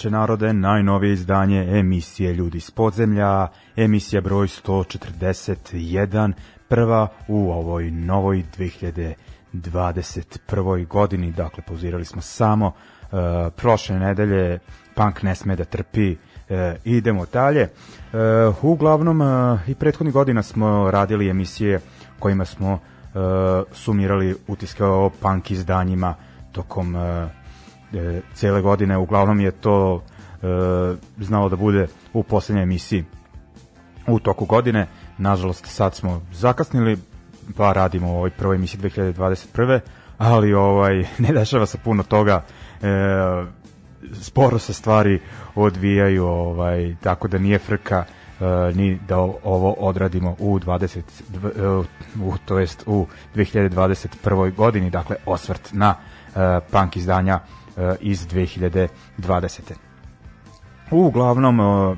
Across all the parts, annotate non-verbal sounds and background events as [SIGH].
Veče narode, najnovije izdanje emisije Ljudi iz podzemlja, emisija broj 141, prva u ovoj novoj 2021. godini, dakle pauzirali smo samo uh, prošle nedelje, punk ne sme da trpi, uh, idemo dalje. Uh, uglavnom uh, i prethodnih godina smo radili emisije kojima smo uh, sumirali utiske o punk izdanjima tokom uh, e, cele godine, uglavnom je to e, znalo da bude u poslednjoj emisiji u toku godine. Nažalost, sad smo zakasnili, pa radimo u ovoj prvoj emisiji 2021. Ali ovaj [LAUGHS] ne dešava se puno toga. E, sporo se stvari odvijaju, ovaj tako da nije frka e, ni da ovo odradimo u 20 dv- e, u to jest u 2021. godini, dakle osvrt na e, punk izdanja iz 2020. Uglavnom, e,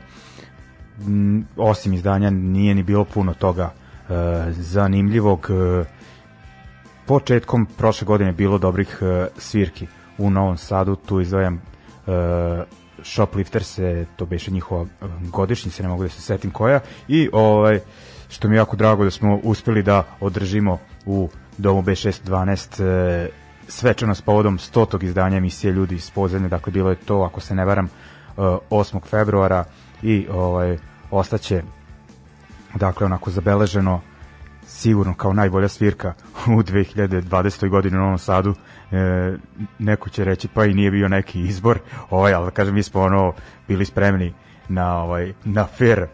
m, osim izdanja nije ni bilo puno toga e, zanimljivog. Početkom prošle godine bilo dobrih svirki u Novom Sadu, tu izdvajam e, Shoplifters, to beše njihova godišnjica, ne mogu da se setim koja, i ovaj, što mi je jako drago da smo uspeli da održimo u domu B612 e, svečano s povodom 100. izdanja emisije Ljudi iz podzemlja, dakle bilo je to, ako se ne varam, e, 8. februara i ovaj, ostaće dakle onako zabeleženo sigurno kao najbolja svirka u 2020. godini u Novom Sadu e, neko će reći pa i nije bio neki izbor ovaj, ali da kažem mi smo ono bili spremni na ovaj na fair [LAUGHS] e,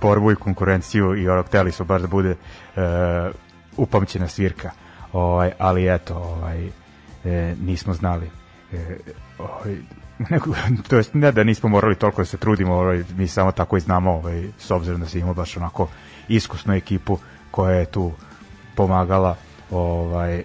borbu i konkurenciju i ono hteli smo baš da bude e, upamćena svirka ovaj, ali eto ovaj, e, nismo znali e, ovaj, [LAUGHS] to jest ne da nismo morali toliko da se trudimo, ovaj, mi samo tako i znamo, ovaj, s obzirom da se imamo baš onako iskusnu ekipu koja je tu pomagala, ovaj,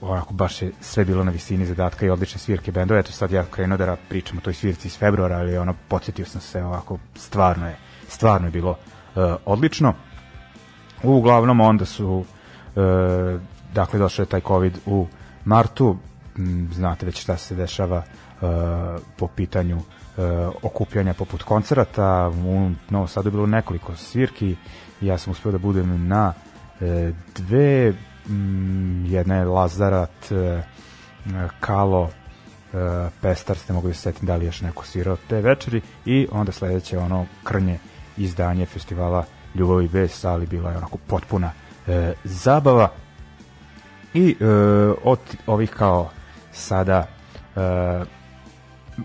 onako baš je sve bilo na visini zadatka i odlične svirke bendova. Eto sad ja krenuo da pričam o toj svirci iz februara, ali ono, podsjetio sam se ovako, stvarno je, stvarno je bilo uh, odlično. Uglavnom onda su dakle došao je taj covid u martu, m, znate već šta se dešava uh, po pitanju uh, okupljanja poput koncerata. U Novom Sadu je bilo nekoliko svirki. Ja sam uspeo da budem na dve. M, jedna je Lazarat Kalo, e, Pestars, ne mogu da se setim da li još neko svirao te večeri i onda sledeće ono krnje izdanje festivala Ljubavi bez sali bila je onako potpuna e, zabava i e, od ovih kao sada e,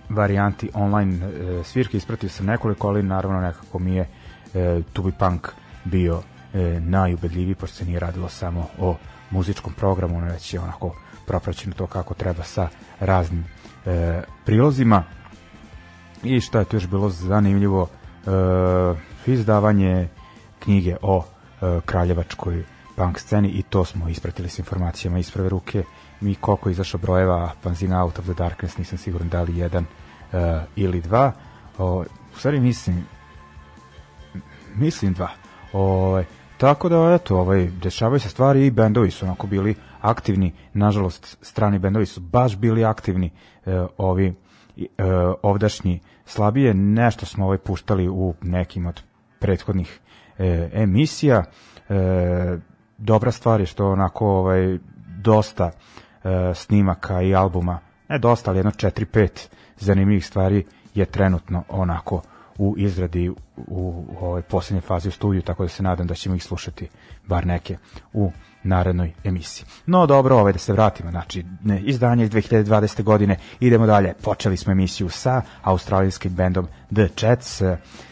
varijanti online e, svirke ispratio sam nekoliko, ali naravno nekako mi je e, Tubi Punk bio e, najubedljiviji, pošto se nije radilo samo o muzičkom programu, već je onako propraćeno to kako treba sa raznim e, prilozima. I šta je tu još bilo zanimljivo, e, izdavanje knjige o kraljevačkoj punk sceni i to smo ispratili s informacijama iz prve ruke. Mi koliko je izašao brojeva Panzina Out of the Darkness, nisam siguran da li jedan uh, ili dva. O, u stvari mislim mislim dva. O, tako da, eto, ovaj, dešavaju se stvari i bendovi su onako bili aktivni. Nažalost, strani bendovi su baš bili aktivni. E, ovi e, ovdašnji slabije. Nešto smo ovaj puštali u nekim od prethodnih e, emisija. E, dobra stvar je što onako ovaj dosta e, snimaka i albuma, ne dosta, ali jedno 4-5 zanimljivih stvari je trenutno onako u izradi u, u ovoj poslednjoj fazi u studiju, tako da se nadam da ćemo ih slušati bar neke u narednoj emisiji. No dobro, ovaj da se vratimo, znači ne, izdanje iz 2020. godine, idemo dalje. Počeli smo emisiju sa australijskim bendom The Chats,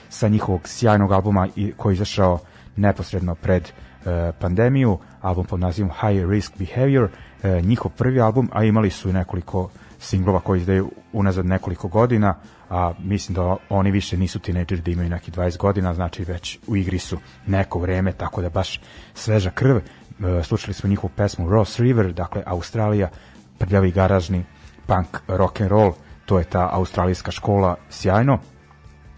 sa njihovog sjajnog albuma koji je izašao neposredno pred e, pandemiju, album pod nazivom High Risk Behavior, e, njihov prvi album, a imali su nekoliko singlova koji izdaju unazad nekoliko godina, a mislim da oni više nisu tineđeri da imaju neki 20 godina, znači već u igri su neko vreme, tako da baš sveža krv. E, slušali smo njihovu pesmu Ross River, dakle Australija, prljavi garažni punk rock and roll, to je ta australijska škola, sjajno.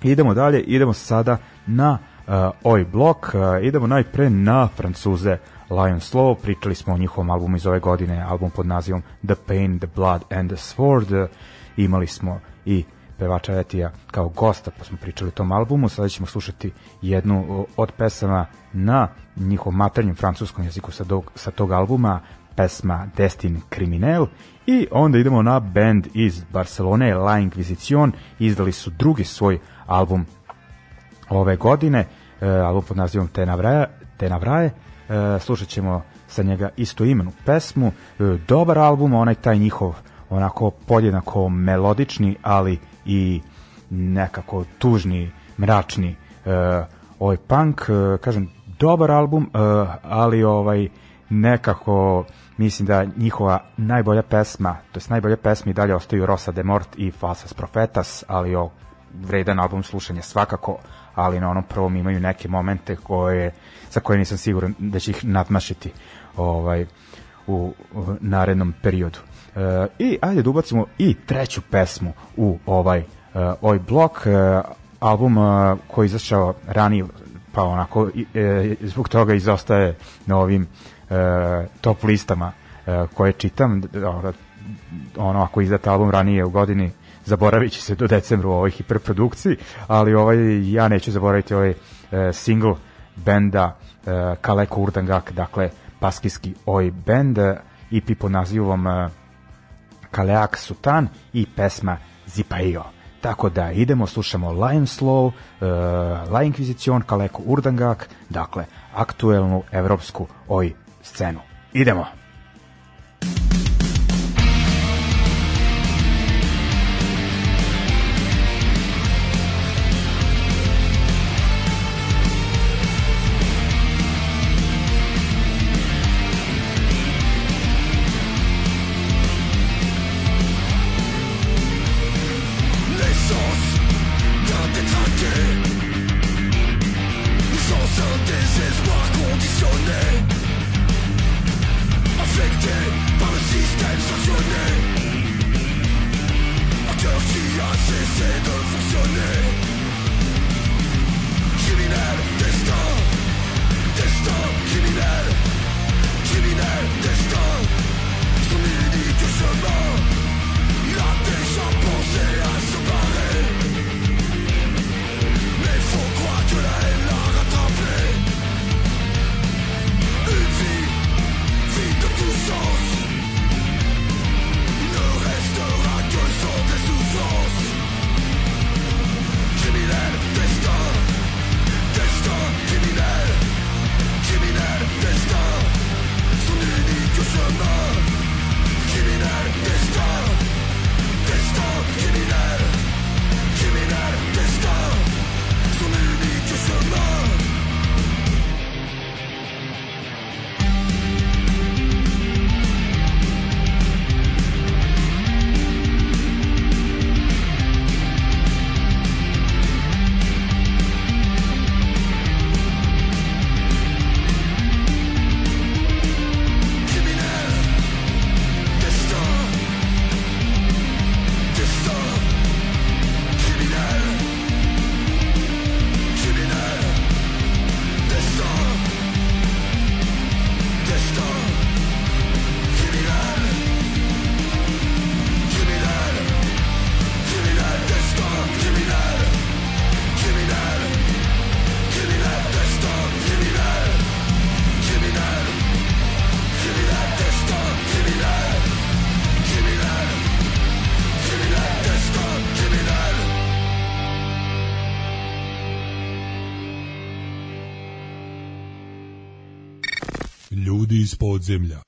Idemo dalje, idemo sada na uh, Oi Block, uh, idemo najpre na Francuze. Lion Slow, pričali smo o njihovom albumu iz ove godine, album pod nazivom The Pain, The Blood and the Sword, uh, imali smo i pevača Etija kao gosta, pa smo pričali o tom albumu, sada ćemo slušati jednu od pesama na njihovom maternjem francuskom jeziku sa, dog, sa tog albuma, pesma Destin Criminel. I onda idemo na band iz Barcelone, La Inquisition, izdali su drugi svoj album ove godine, e, album pod nazivom Tenavraje, Tenavraje e, slušat ćemo sa njega isto imenu pesmu, e, dobar album, onaj taj njihov onako podjednako melodični, ali i nekako tužni, mračni e, ovaj punk, e, kažem, dobar album, e, ali ovaj nekako mislim da njihova najbolja pesma, to jest najbolje pesme i dalje ostaju Rosa de Mort i Falsas Profetas, ali o vredan album slušanja svakako, ali na onom prvom imaju neke momente koje, za koje nisam siguran da će ih nadmašiti ovaj, u, u narednom periodu. E, I ajde da ubacimo i treću pesmu u ovaj, e, ovaj blok, e, album e, koji izašao ranije, pa onako e, zbog toga izostaje na ovim top listama koje čitam, ono ako izdate album ranije u godini zaboravit će se do decembra u ovoj hiperprodukciji, ali ovaj, ja neću zaboraviti ovaj e, single benda e, Kaleko Urdangak, dakle paskijski oj bend, EP e, pod nazivom e, Kaleak Sutan i pesma Zipaio. Tako da idemo, slušamo Lion Slow, uh, La Inquisition, Kaleko Urdangak, dakle, aktuelnu evropsku oj scenu. Idemo! Ljudi iz podzemlja.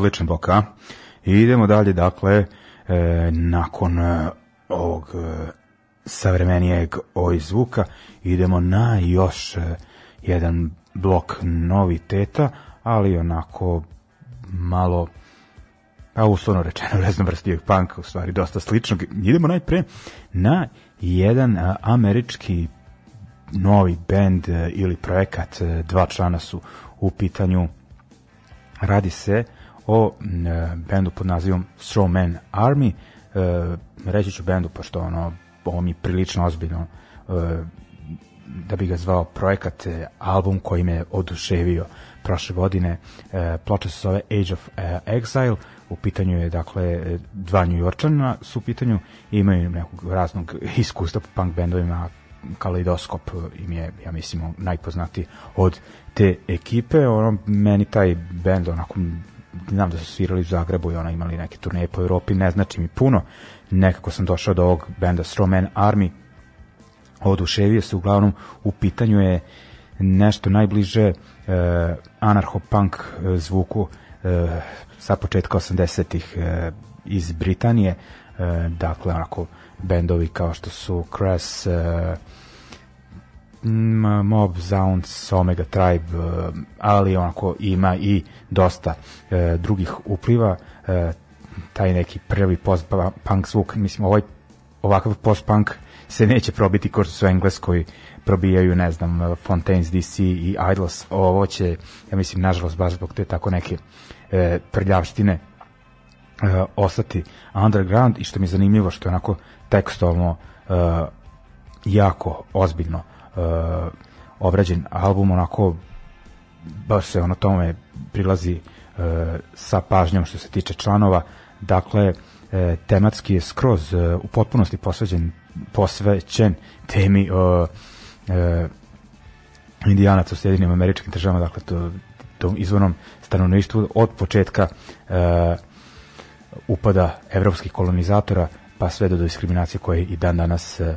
Odličan a? I idemo dalje, dakle, e, nakon e, ovog e, savremenijeg oj zvuka, idemo na još e, jedan blok noviteta, ali onako malo pa uslovno rečeno [LAUGHS] raznovrsnijeg panka, u stvari dosta sličnog. Idemo najpre na jedan a, američki novi bend e, ili projekat, e, dva člana su u pitanju. Radi se o e, bendu pod nazivom Strawman Army. E, reći ću bendu, pošto ono, ovo mi prilično ozbiljno e, da bi ga zvao projekat, album koji me oduševio prošle godine. Ploča se zove Age of Exile, u pitanju je dakle dva New Yorkčana su u pitanju imaju nekog raznog iskustva po punk bendovima Kaleidoskop im je, ja mislim, najpoznatiji od te ekipe. Ono, meni taj bend, onako, znam da su svirali u Zagrebu i ona imali neke turneje po Evropi, ne znači mi puno. Nekako sam došao do ovog benda Strawman Army, oduševio se uglavnom u pitanju je nešto najbliže e, anarcho-punk e, zvuku e, sa početka 80-ih e, iz Britanije, e, dakle onako bendovi kao što su Crass, e, Mob Zounds, Omega Tribe, e, ali onako ima i dosta e, drugih upliva, e, taj neki prvi post-punk zvuk, mislim ovaj ovakav post-punk se neće probiti kao što su Engleskoj probijaju, ne znam, Fontaines DC i Idols, ovo će, ja mislim, nažalost, baš zbog te tako neke e, prljavštine e, ostati underground i što mi je zanimljivo što je onako tekstovno e, jako ozbiljno e, obrađen album, onako baš se ono tome prilazi e, sa pažnjom što se tiče članova, dakle e, tematski je skroz e, u potpunosti posveđen posvećen temi e, indijanaca u Sjedinim američkim državama, dakle to, tom izvornom stanovništvu. Od početka e, upada evropskih kolonizatora pa sve do diskriminacije koje i dan danas e,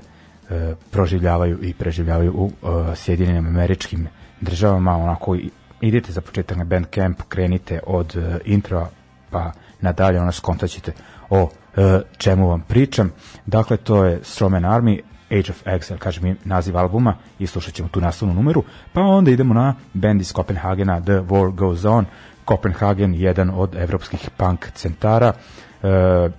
proživljavaju i preživljavaju u e, Sjedinjenim američkim državama, onako idete za početak na Bandcamp, krenite od e, intro pa nadalje, ono skontaćete o e, čemu vam pričam. Dakle, to je Strawman Army, Age of Exile, kaže mi naziv albuma i slušat ćemo tu nastavnu numeru, pa onda idemo na band iz Kopenhagena, The War Goes On, Kopenhagen, jedan od evropskih punk centara, e,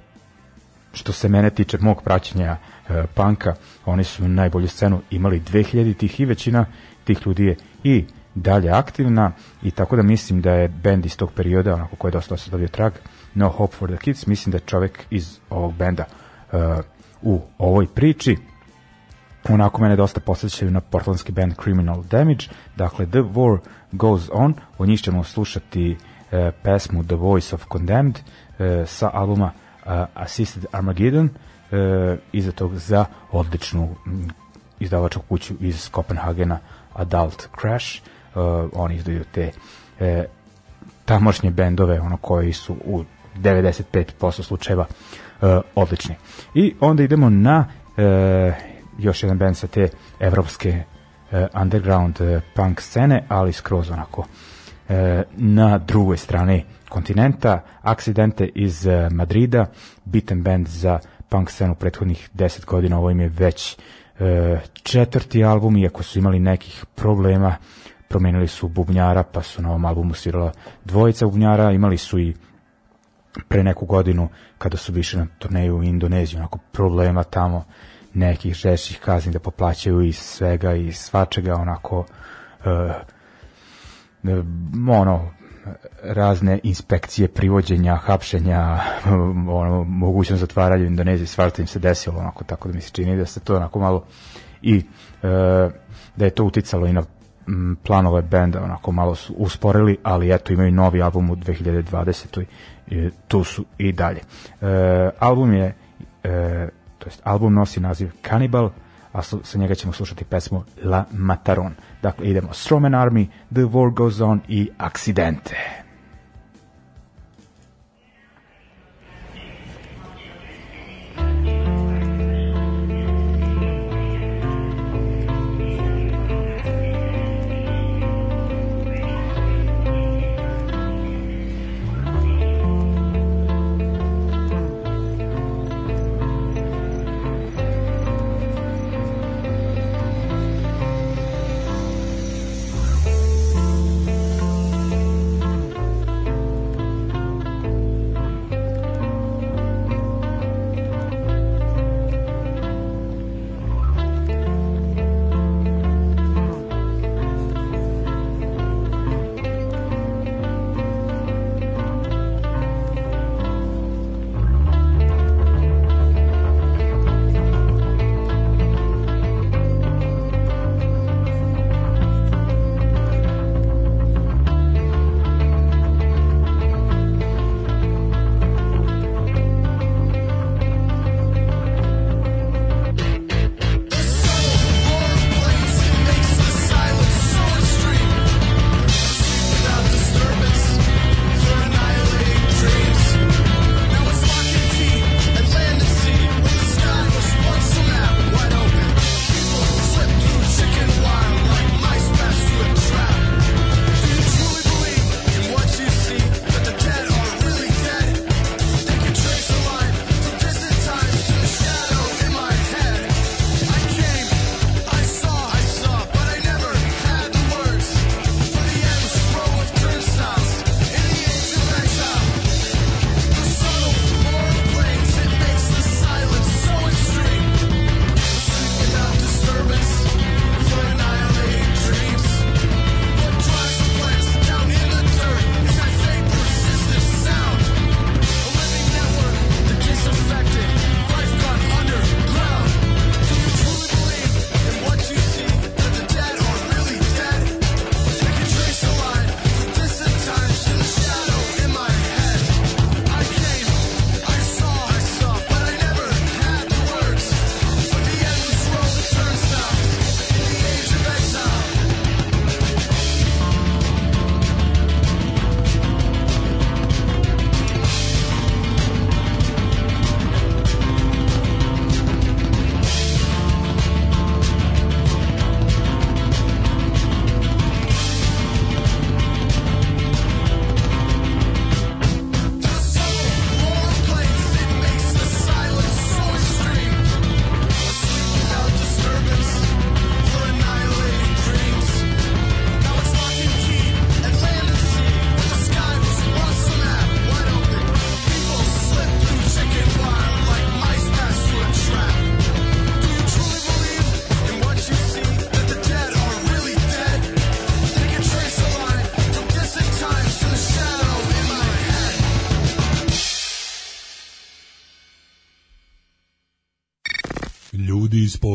što se mene tiče mog praćenja e, panka, oni su najbolju scenu imali 2000 tih i većina tih ljudi je i dalje aktivna i tako da mislim da je bend iz tog perioda, onako koji je dosta ostavio trag, No Hope for the Kids, mislim da je čovek iz ovog benda e, u ovoj priči. Onako mene dosta posjećaju na portlandski band Criminal Damage, dakle The War Goes On, od njih ćemo slušati e, pesmu The Voice of Condemned e, sa albuma e, Assisted Armageddon, e, iza tog za odličnu izdavačku kuću iz Kopenhagena Adult Crash, e, oni izdaju te e, tamošnje bendove ono koji su u 95% slučajeva e, odlični. I onda idemo na e, još jedan band sa te evropske e, underground e, punk scene, ali skroz onako e, na drugoj strani kontinenta, Accidente iz e, Madrida, bitan band za punk scenu prethodnih 10 godina, ovo im je već e, četvrti album, iako su imali nekih problema, promenili su bubnjara, pa su na ovom albumu svirala dvojica bubnjara, imali su i pre neku godinu kada su više na turneju u Indoneziju, onako problema tamo nekih žešćih kazni da poplaćaju iz svega i svačega, onako e, ono razne inspekcije, privođenja, hapšenja, ono, mogućnost zatvaranja u Indoneziji, svašta im se desilo, onako, tako da mi se čini da se to onako malo i e, da je to uticalo i na planove benda, onako malo su usporili, ali eto imaju novi album u 2020. I, tu su i dalje. E, album je, e, to jest album nosi naziv Cannibal, a sa njega ćemo slušati pesmu La Mataron. Dakle, idemo Strawman Army, The War Goes On i Accidente.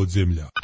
Podzemlja.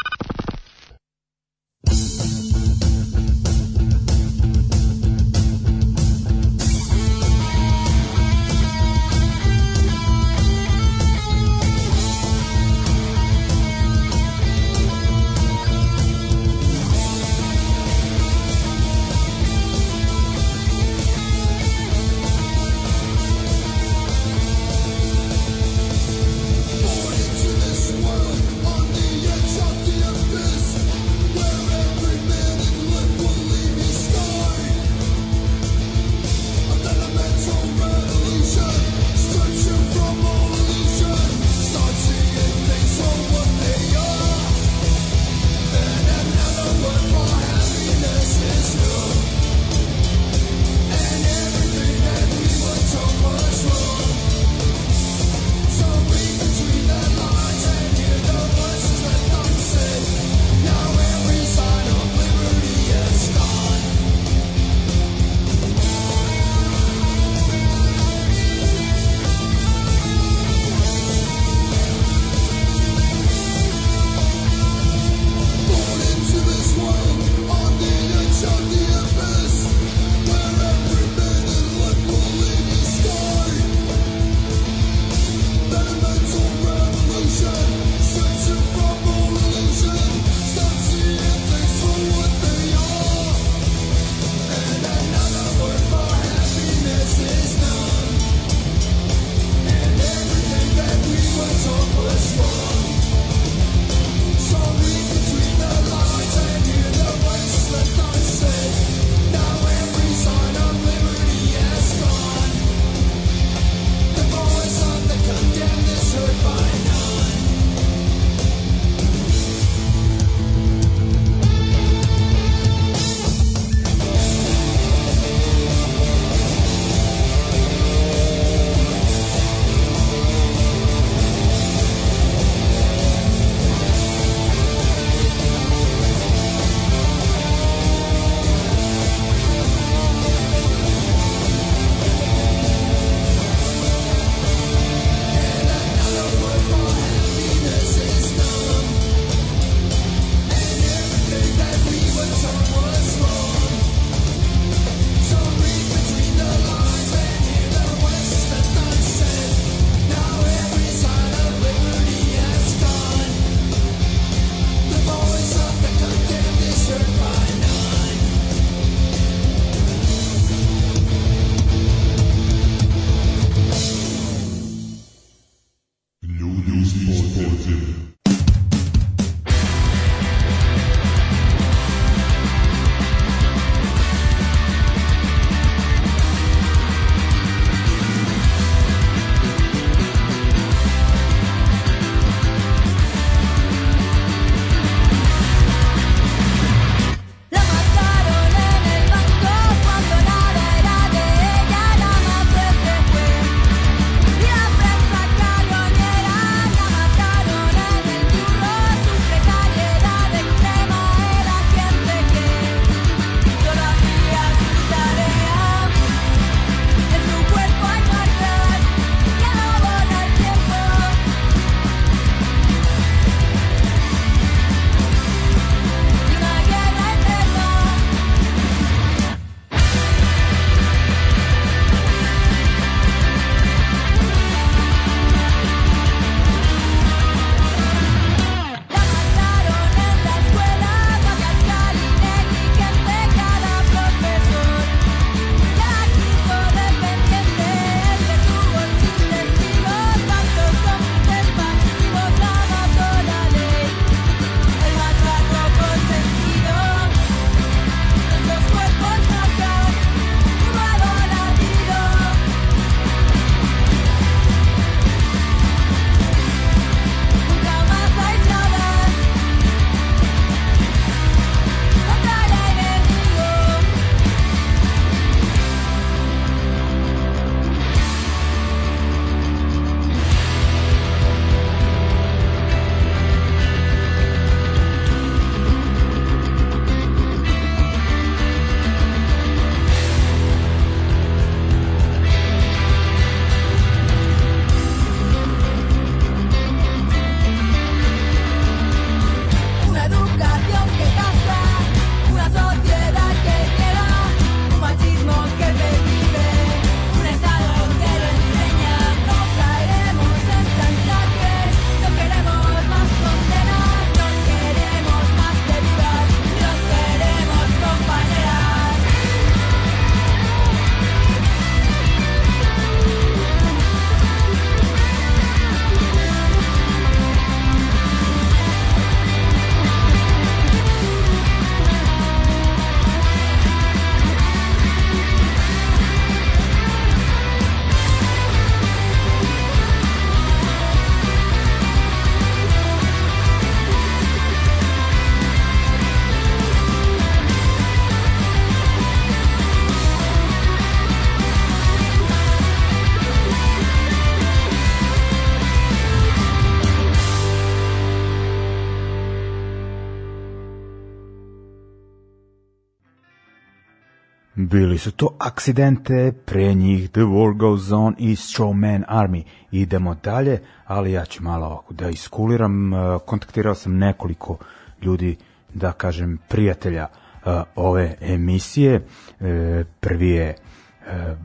Su to akcidente, pre njih The War Goes On i Strawman Army. Idemo dalje, ali ja ću malo ovako da iskuliram. E, Kontaktirao sam nekoliko ljudi, da kažem, prijatelja e, ove emisije. E, Prvi je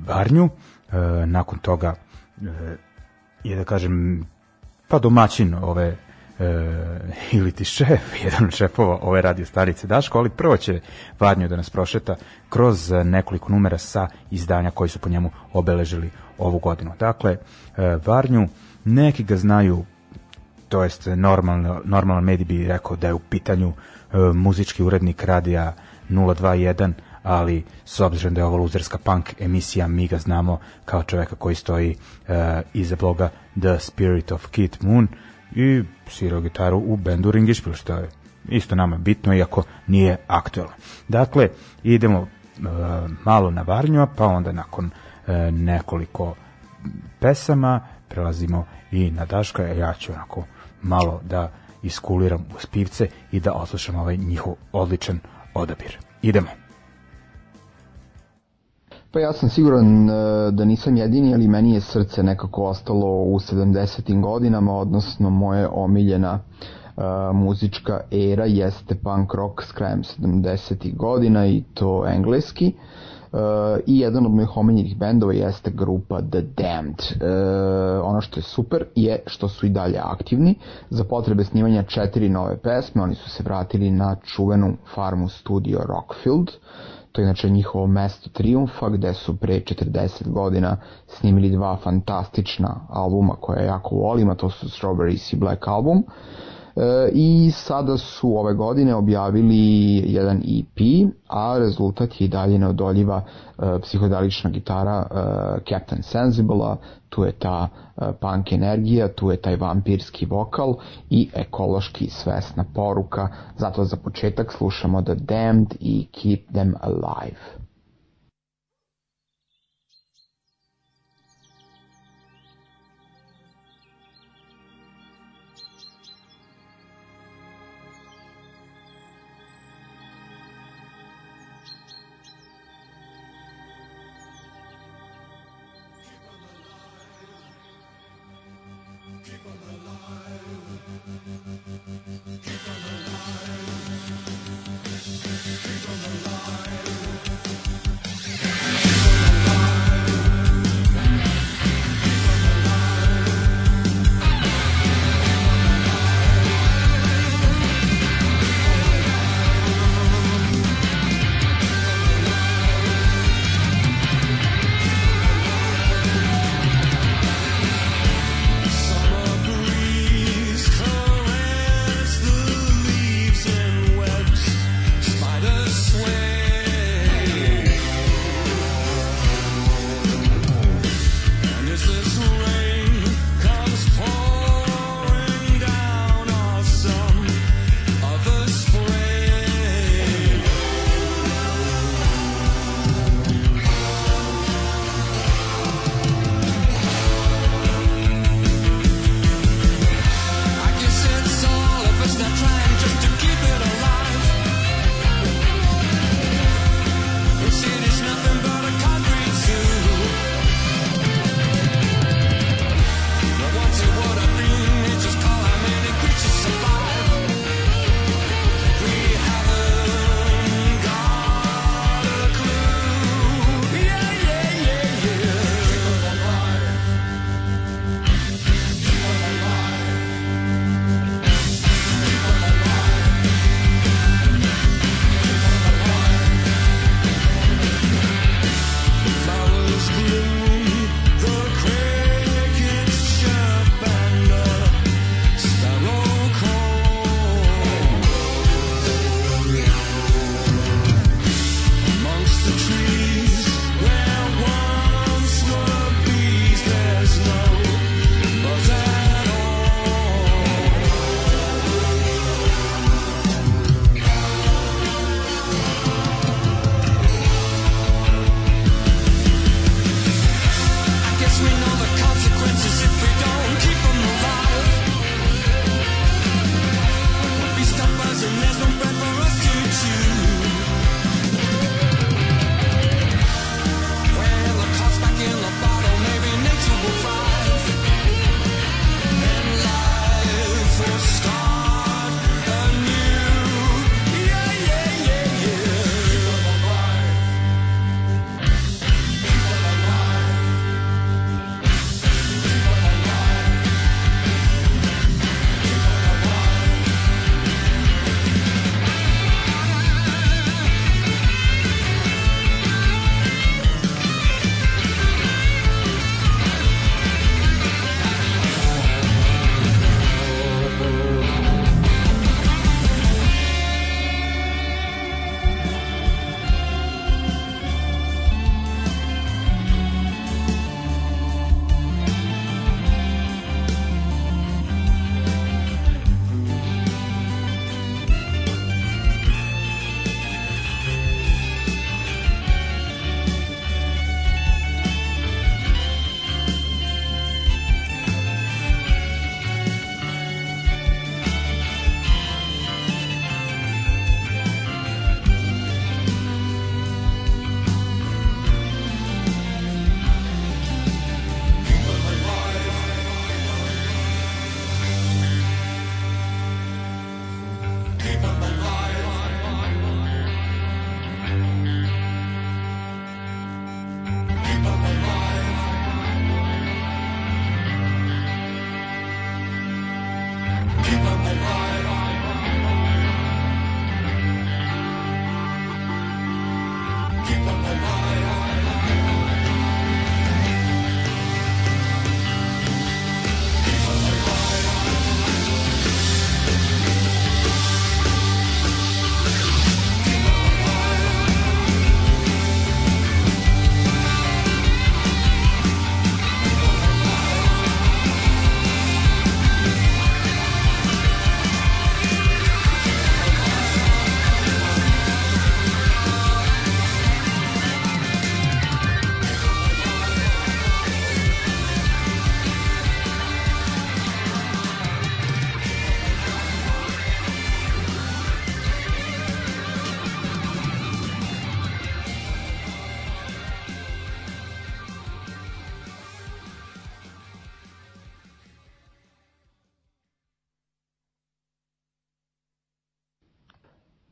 Varnju, nakon toga je da kažem pa domaćin ove ili ti šef, [LAUGHS] jedan od šefova ove radio stanice Daško, ali prvo će Varnju da nas prošeta kroz e, nekoliko numera sa izdanja koji su po njemu obeležili ovu godinu. Dakle, e, Varnju, neki ga znaju to jest normalno, normalan medij bi rekao da je u pitanju e, muzički urednik radija 021, ali s obzirom da je ovo luzerska punk emisija, mi ga znamo kao čoveka koji stoji e, iza bloga The Spirit of Kid Moon i svirao gitaru u bendu Ringišpil, što je isto nama bitno, iako nije aktuelno. Dakle, idemo e, malo na Varnjua, pa onda nakon e, nekoliko pesama prelazimo i na Daška, ja ću onako malo da iskuliram uz pivce i da oslušam ovaj njihov odličan odabir. Idemo. Pa ja sam siguran e, da nisam jedini, ali meni je srce nekako ostalo u 70. godinama, odnosno moje omiljena e, muzička era jeste punk rock s krajem 70. godina i to engleski. Uh, i jedan od mojih omiljenih bendova jeste grupa The Damned. Uh, ono što je super je što su i dalje aktivni. Za potrebe snimanja četiri nove pesme oni su se vratili na čuvenu farmu studio Rockfield. To je inače njihovo mesto triumfa gde su pre 40 godina snimili dva fantastična albuma koje jako volim, a to su Strawberries i Black Album. E, I sada su ove godine objavili jedan EP, a rezultat je i dalje neodoljiva e, psihodelična gitara e, Captain Sensible-a, tu je ta e, punk energija, tu je taj vampirski vokal i ekološki svesna poruka. Zato za početak slušamo The Damned i Keep Them Alive.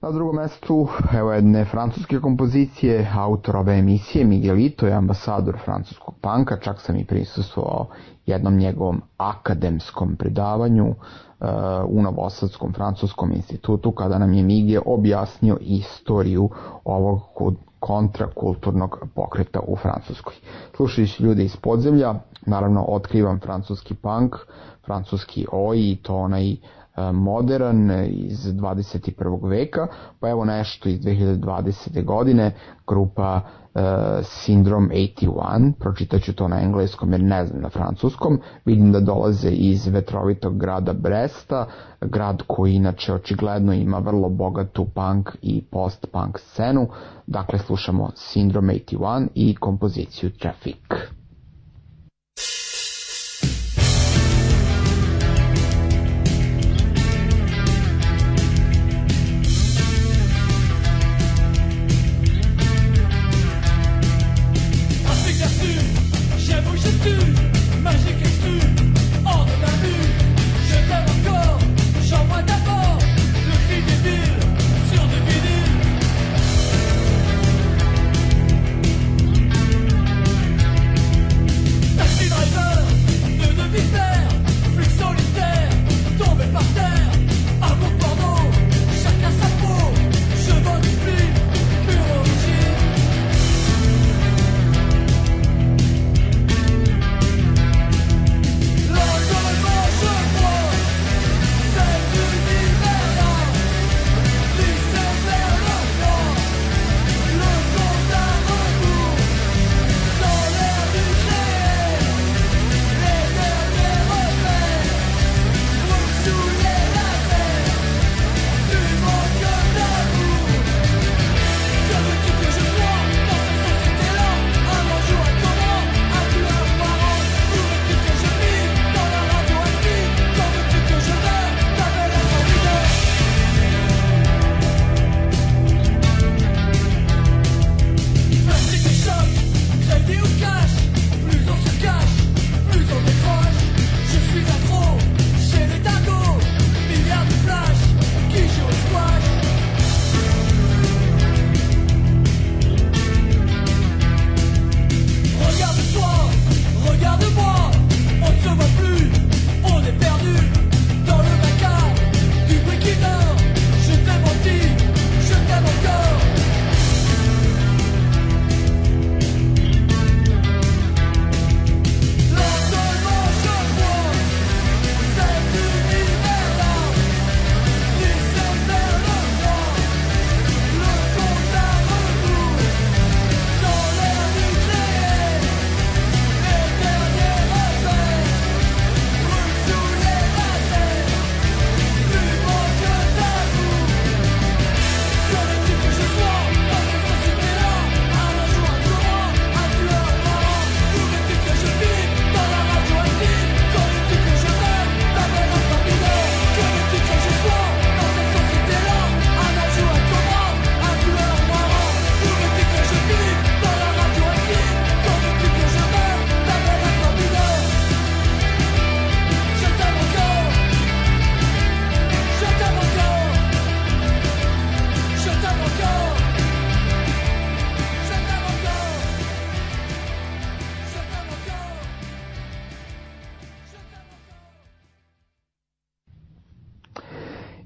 Na drugom mestu, evo jedne francuske kompozicije, autor ove emisije Miguelito je ambasador francuskog panka, čak sam i prisustvovao jednom njegovom akademskom predavanju uh, u Novosadskom francuskom institutu kada nam je Miguel objasnio istoriju ovog kontrakulturnog pokreta u Francuskoj. Slušajući ljude iz podzemlja, naravno otkrivam francuski punk, francuski oj i to onaj modern iz 21. veka, pa evo nešto iz 2020. godine, grupa Syndrome 81, pročitaću to na engleskom jer ne znam na francuskom, vidim da dolaze iz vetrovitog grada Bresta, grad koji inače očigledno ima vrlo bogatu punk i post-punk scenu, dakle slušamo Syndrome 81 i kompoziciju Traffic.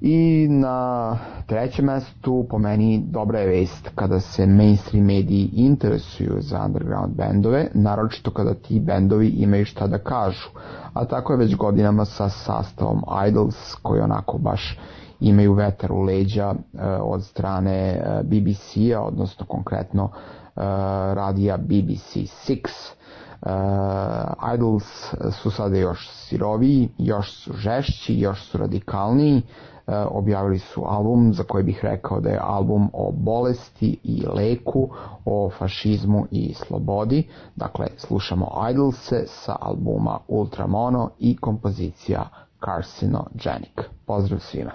I na trećem mestu po meni dobra je vest kada se mainstream mediji interesuju za underground bendove, naročito kada ti bendovi imaju šta da kažu. A tako je već godinama sa sastavom Idols koji onako baš imaju vetar u leđa e, od strane e, BBC-a, odnosno konkretno e, radija BBC 6. Uh, Idols su sada još siroviji, još su žešći, još su radikalniji. Uh, objavili su album za koji bih rekao da je album o bolesti i leku, o fašizmu i slobodi. Dakle, slušamo Idolse sa albuma Ultramono i kompozicija Carcinogenic. Pozdrav svima!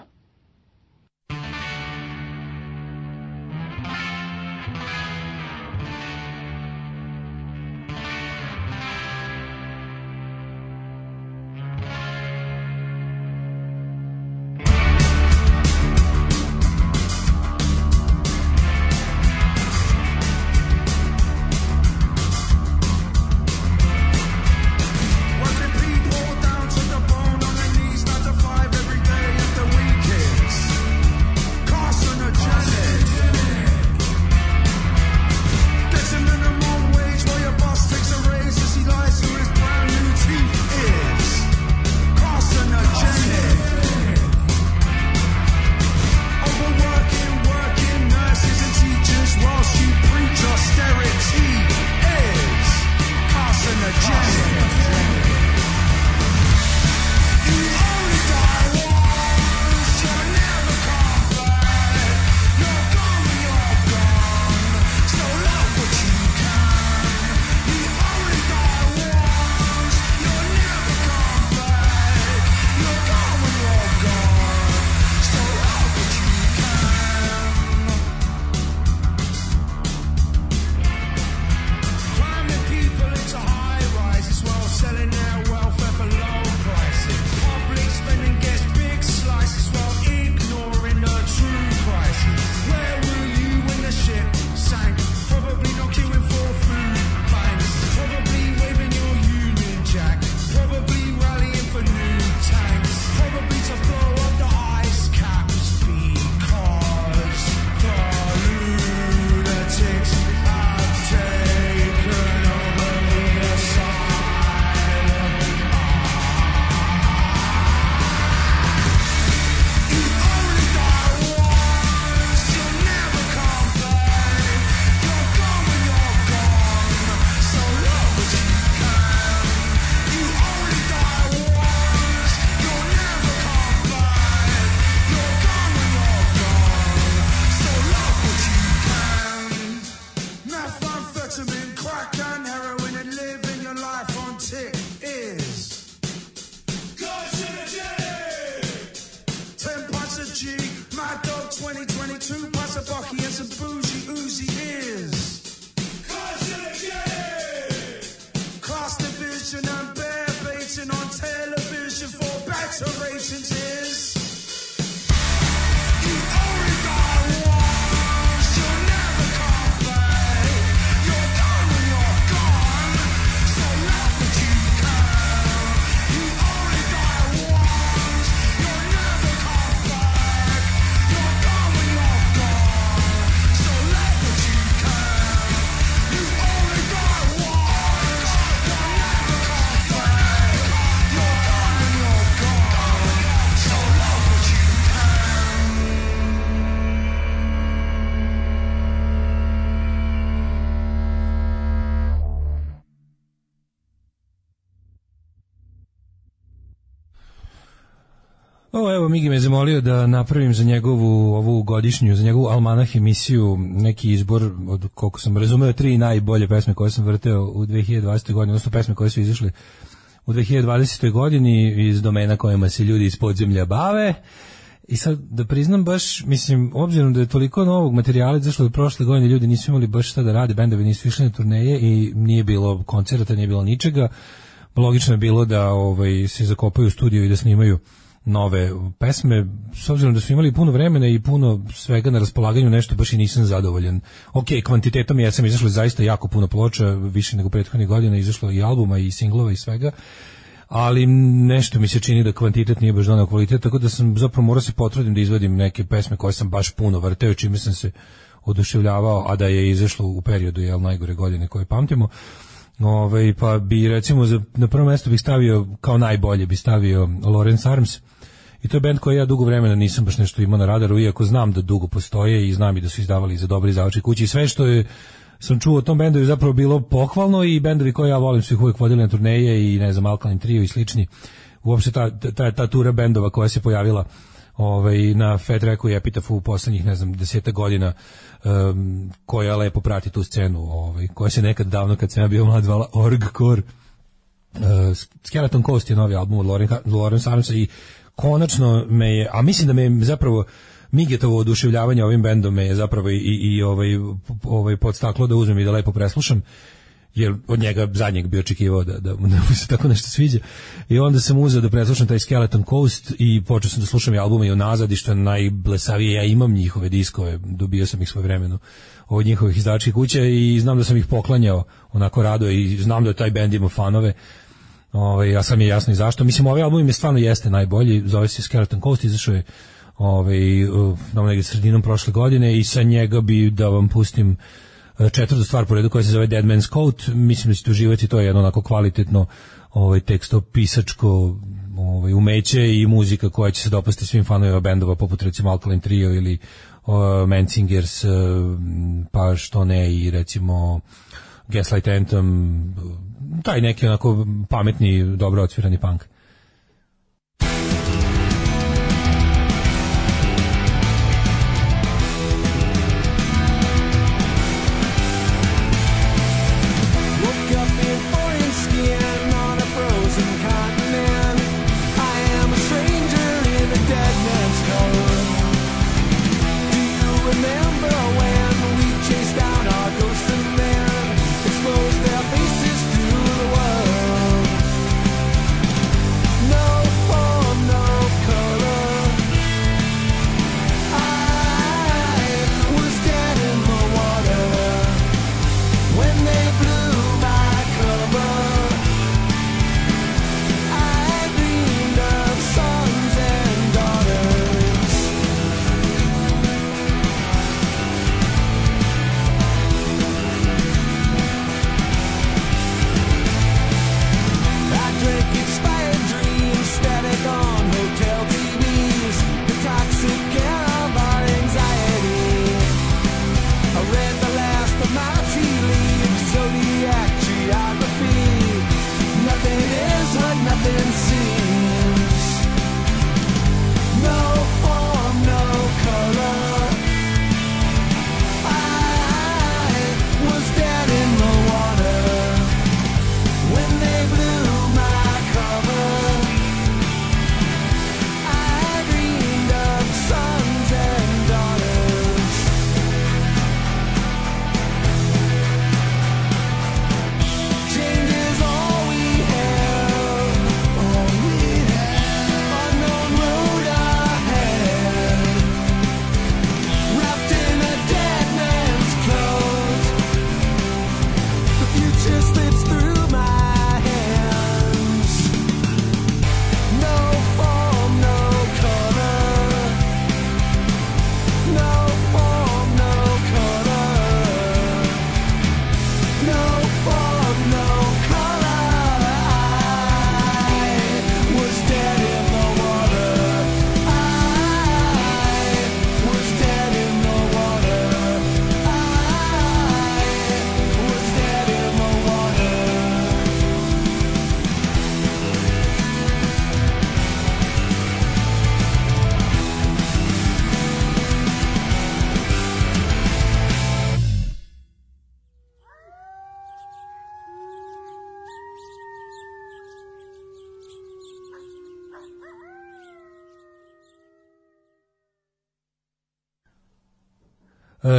Migi me zamolio da napravim za njegovu ovu godišnju, za njegovu almanah emisiju neki izbor od, koliko sam razumeo, tri najbolje pesme koje sam vrteo u 2020. godini, odnosno pesme koje su izašle u 2020. godini iz domena kojima se ljudi iz podzemlja bave. I sad, da priznam baš, mislim, obzirom da je toliko novog materijala izašlo od prošle godine, ljudi nisu imali baš šta da rade, bendovi nisu išli na turneje i nije bilo koncerta, nije bilo ničega. Logično je bilo da ovaj, se zakopaju u studiju i da snimaju nove pesme, s obzirom da su imali puno vremena i puno svega na raspolaganju, nešto baš i nisam zadovoljan. Ok, kvantitetom ja sam izašlo zaista jako puno ploča, više nego prethodnih godina, izašlo i albuma i singlova i svega, ali nešto mi se čini da kvantitet nije baš donao kvalitet, tako da sam zapravo morao se potrudim da izvadim neke pesme koje sam baš puno vrteo, čime sam se oduševljavao, a da je izašlo u periodu jel, najgore godine koje pamtimo. Ove, pa bi recimo za, na prvo mesto bih stavio kao najbolje bi stavio Lawrence Arms i to je band koji ja dugo vremena nisam baš nešto imao na radaru iako znam da dugo postoje i znam i da su izdavali za dobri izdavači kući i sve što je sam čuo o tom bendu je zapravo bilo pohvalno i bendovi koje ja volim su ih uvijek vodili na turneje i ne znam Alkaline Trio i slični uopšte ta, ta, ta tura bendova koja se pojavila ovaj, na Fat Reku i Epitafu u poslednjih, ne znam, deseta godina um, koja lepo prati tu scenu, ovaj, koja se nekad davno kad sam ja bio mlad zvala Orgcore. Uh, Skeleton Coast je novi album od Loren, Lawrence Armsa i konačno me je, a mislim da me je zapravo Migetovo oduševljavanje ovim bendom me je zapravo i, i, ovaj, ovaj podstaklo da uzmem i da lepo preslušam jer od njega zadnjeg bi očekivao da, da, da mu se tako nešto sviđa. I onda sam uzeo da preslušam taj Skeleton Coast i počeo sam da slušam i albume i unazad i što je najblesavije, ja imam njihove diskove, dobio sam ih svoje vremeno od njihovih izdavačkih kuća i znam da sam ih poklanjao onako rado i znam da taj bend ima fanove. Ovaj ja sam je jasno i zašto. Mislim ovaj album mi stvarno jeste najbolji, zove se Skeleton Coast, izašao je ovaj na negde sredinom prošle godine i sa njega bi da vam pustim četvrtu stvar po redu koja se zove Dead Man's Coat, mislim da ćete uživati, to je jedno onako kvalitetno ovaj, tekstopisačko ovaj, umeće i muzika koja će se dopasti svim fanovima bendova poput recimo Alkaline Trio ili uh, Mansingers, uh, pa što ne i recimo Gaslight Anthem, taj neki onako pametni, dobro odsvirani punk.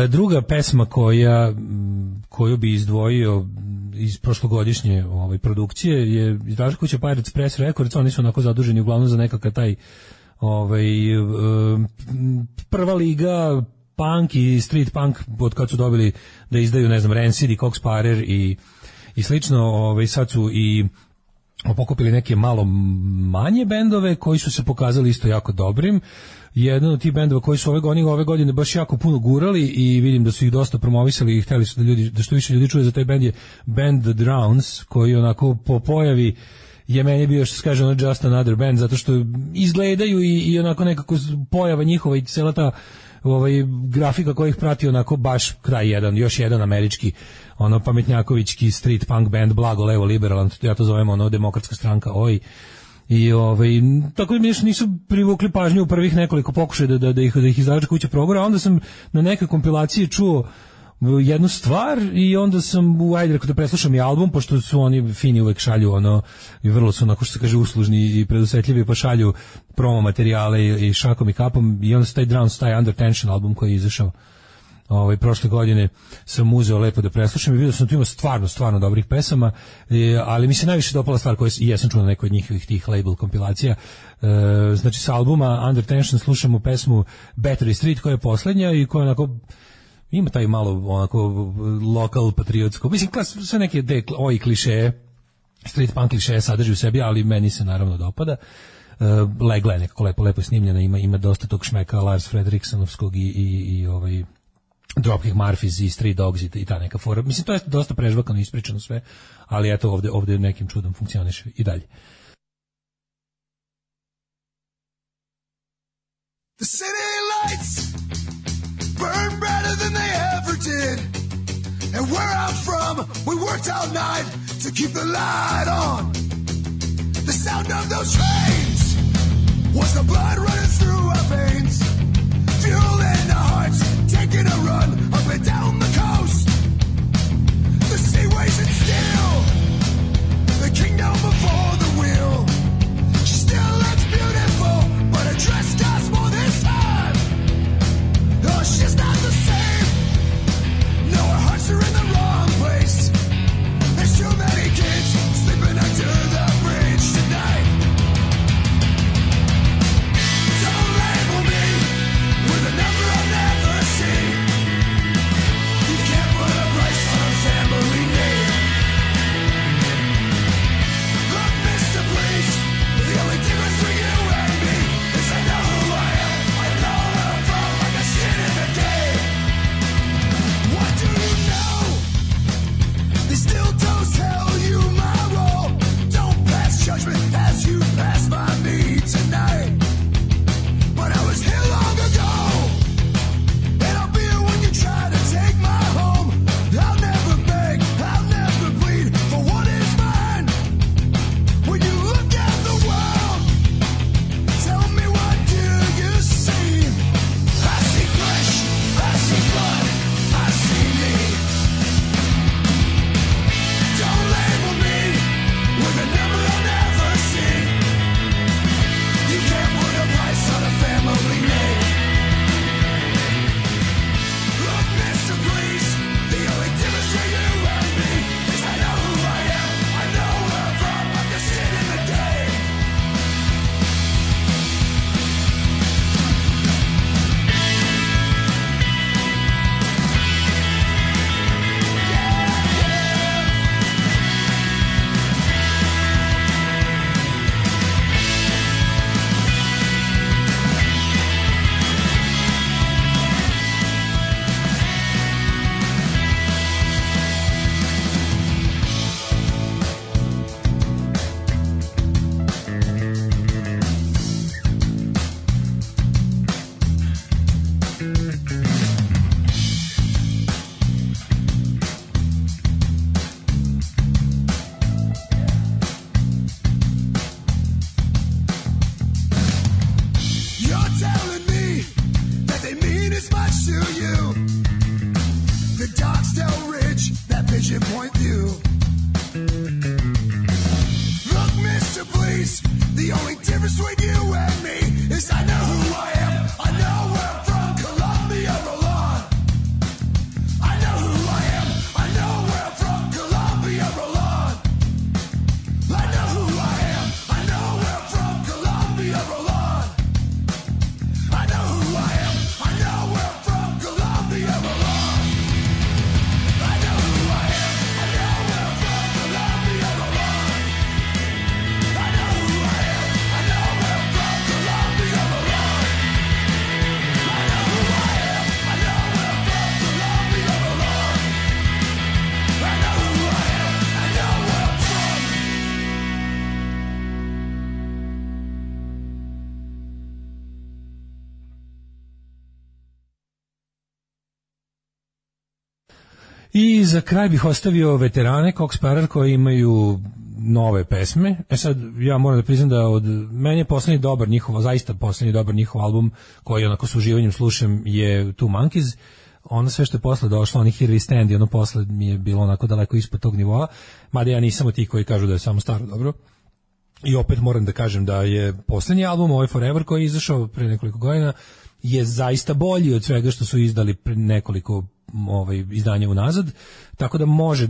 Druga pesma koja m, koju bi izdvojio iz prošlogodišnje ovaj produkcije je izdavačka kuća Pirates Press Records, oni su onako zaduženi uglavnom za nekakav taj ovaj prva liga punk i street punk od kad su dobili da izdaju ne znam Rancid i Cox Parer i i slično, ovaj sad su i pokupili neke malo manje bendove koji su se pokazali isto jako dobrim. Jedan od tih bendova koji su ove godine, ove godine baš jako puno gurali i vidim da su ih dosta promovisali i hteli su da ljudi da što više ljudi čuje za taj bend je band The Drowns koji onako po pojavi je meni bio što se kaže ono just another band zato što izgledaju i, i onako nekako pojava njihova i cela ta ovaj grafika koja ih prati onako baš kraj jedan, još jedan američki ono pametnjakovićki street punk band blago levo liberalan, ja to zovem ono demokratska stranka oj i ovaj tako da mi nisu, privukli pažnju u prvih nekoliko pokušaja da da da ih da ih izdavačka kuća probora, a onda sam na nekoj kompilaciji čuo jednu stvar i onda sam u ajde rekao da preslušam i album pošto su oni fini uvek šalju ono i vrlo su onako što se kaže uslužni i predusetljivi pa šalju promo materijale i, i šakom i kapom i onda se taj Drowns taj Under Tension album koji je izašao ovaj prošle godine sam uzeo lepo da preslušam i vidio sam da tu ima stvarno stvarno dobrih pesama e, ali mi se najviše dopala stvar koja i jesam čuo na nekoj od njihovih tih label kompilacija. E, znači sa albuma Under Tension slušamo pesmu Battery Street koja je poslednja i koja onako ima taj malo onako lokal patriotsko mislim klas, sve neke de, ovi klišeje street punk klišeje sadrži u sebi ali meni se naravno dopada. Uh, legla je nekako lepo, lepo snimljena, ima, ima dosta tog šmeka Lars Fredriksonovskog i, i, i ovaj Dropkick Murphys i Street Dogs i, ta neka fora. Mislim, to je dosta prežvakano ispričano sve, ali eto ovde, ovde nekim čudom funkcioniše i dalje. The city lights burn brighter than they ever did. And where I'm from, we worked all night to keep the light on. The sound of those trains was the blood running through our veins. Fuel in our hearts, run up and down the coast. The sea waves it still, the kingdom before the wheel. She still looks beautiful, but her dress za kraj bih ostavio veterane Cox Sparrer koji imaju nove pesme. E sad, ja moram da priznam da od meni je poslednji dobar njihov, zaista poslednji dobar njihov album koji onako s uživanjem slušam je Two Monkeys. Ono sve što je posle došlo, oni Here We Stand i ono posle mi je bilo onako daleko ispod tog nivoa. Mada ja nisam od tih koji kažu da je samo staro dobro. I opet moram da kažem da je poslednji album, ovaj Forever, koji je izašao pre nekoliko godina, je zaista bolji od svega što su izdali pre nekoliko ovaj izdanja unazad, tako da može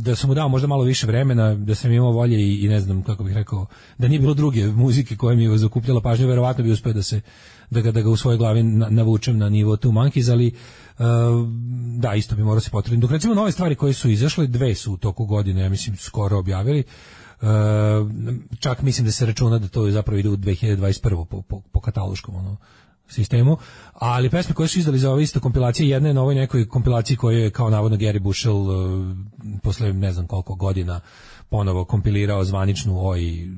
da sam mu dao možda malo više vremena, da sam imao volje i, i ne znam kako bih rekao, da nije bilo druge muzike koja mi je zakupljala pažnju, verovatno bi uspeo da se da ga, da ga u svojoj glavi na- navučem na nivo Two Monkeys, ali uh, da, isto bi morao se potrebiti. Dok recimo nove stvari koje su izašle, dve su u toku godine, ja mislim, skoro objavili, Uh, čak mislim da se računa da to zapravo ide u 2021. po, po, po kataloškom ono, sistemu, ali pesme koje su izdali za ove isto kompilacije, jedna je na ovoj nekoj kompilaciji koju je kao navodno Gary Bushell uh, posle ne znam koliko godina ponovo kompilirao zvaničnu oj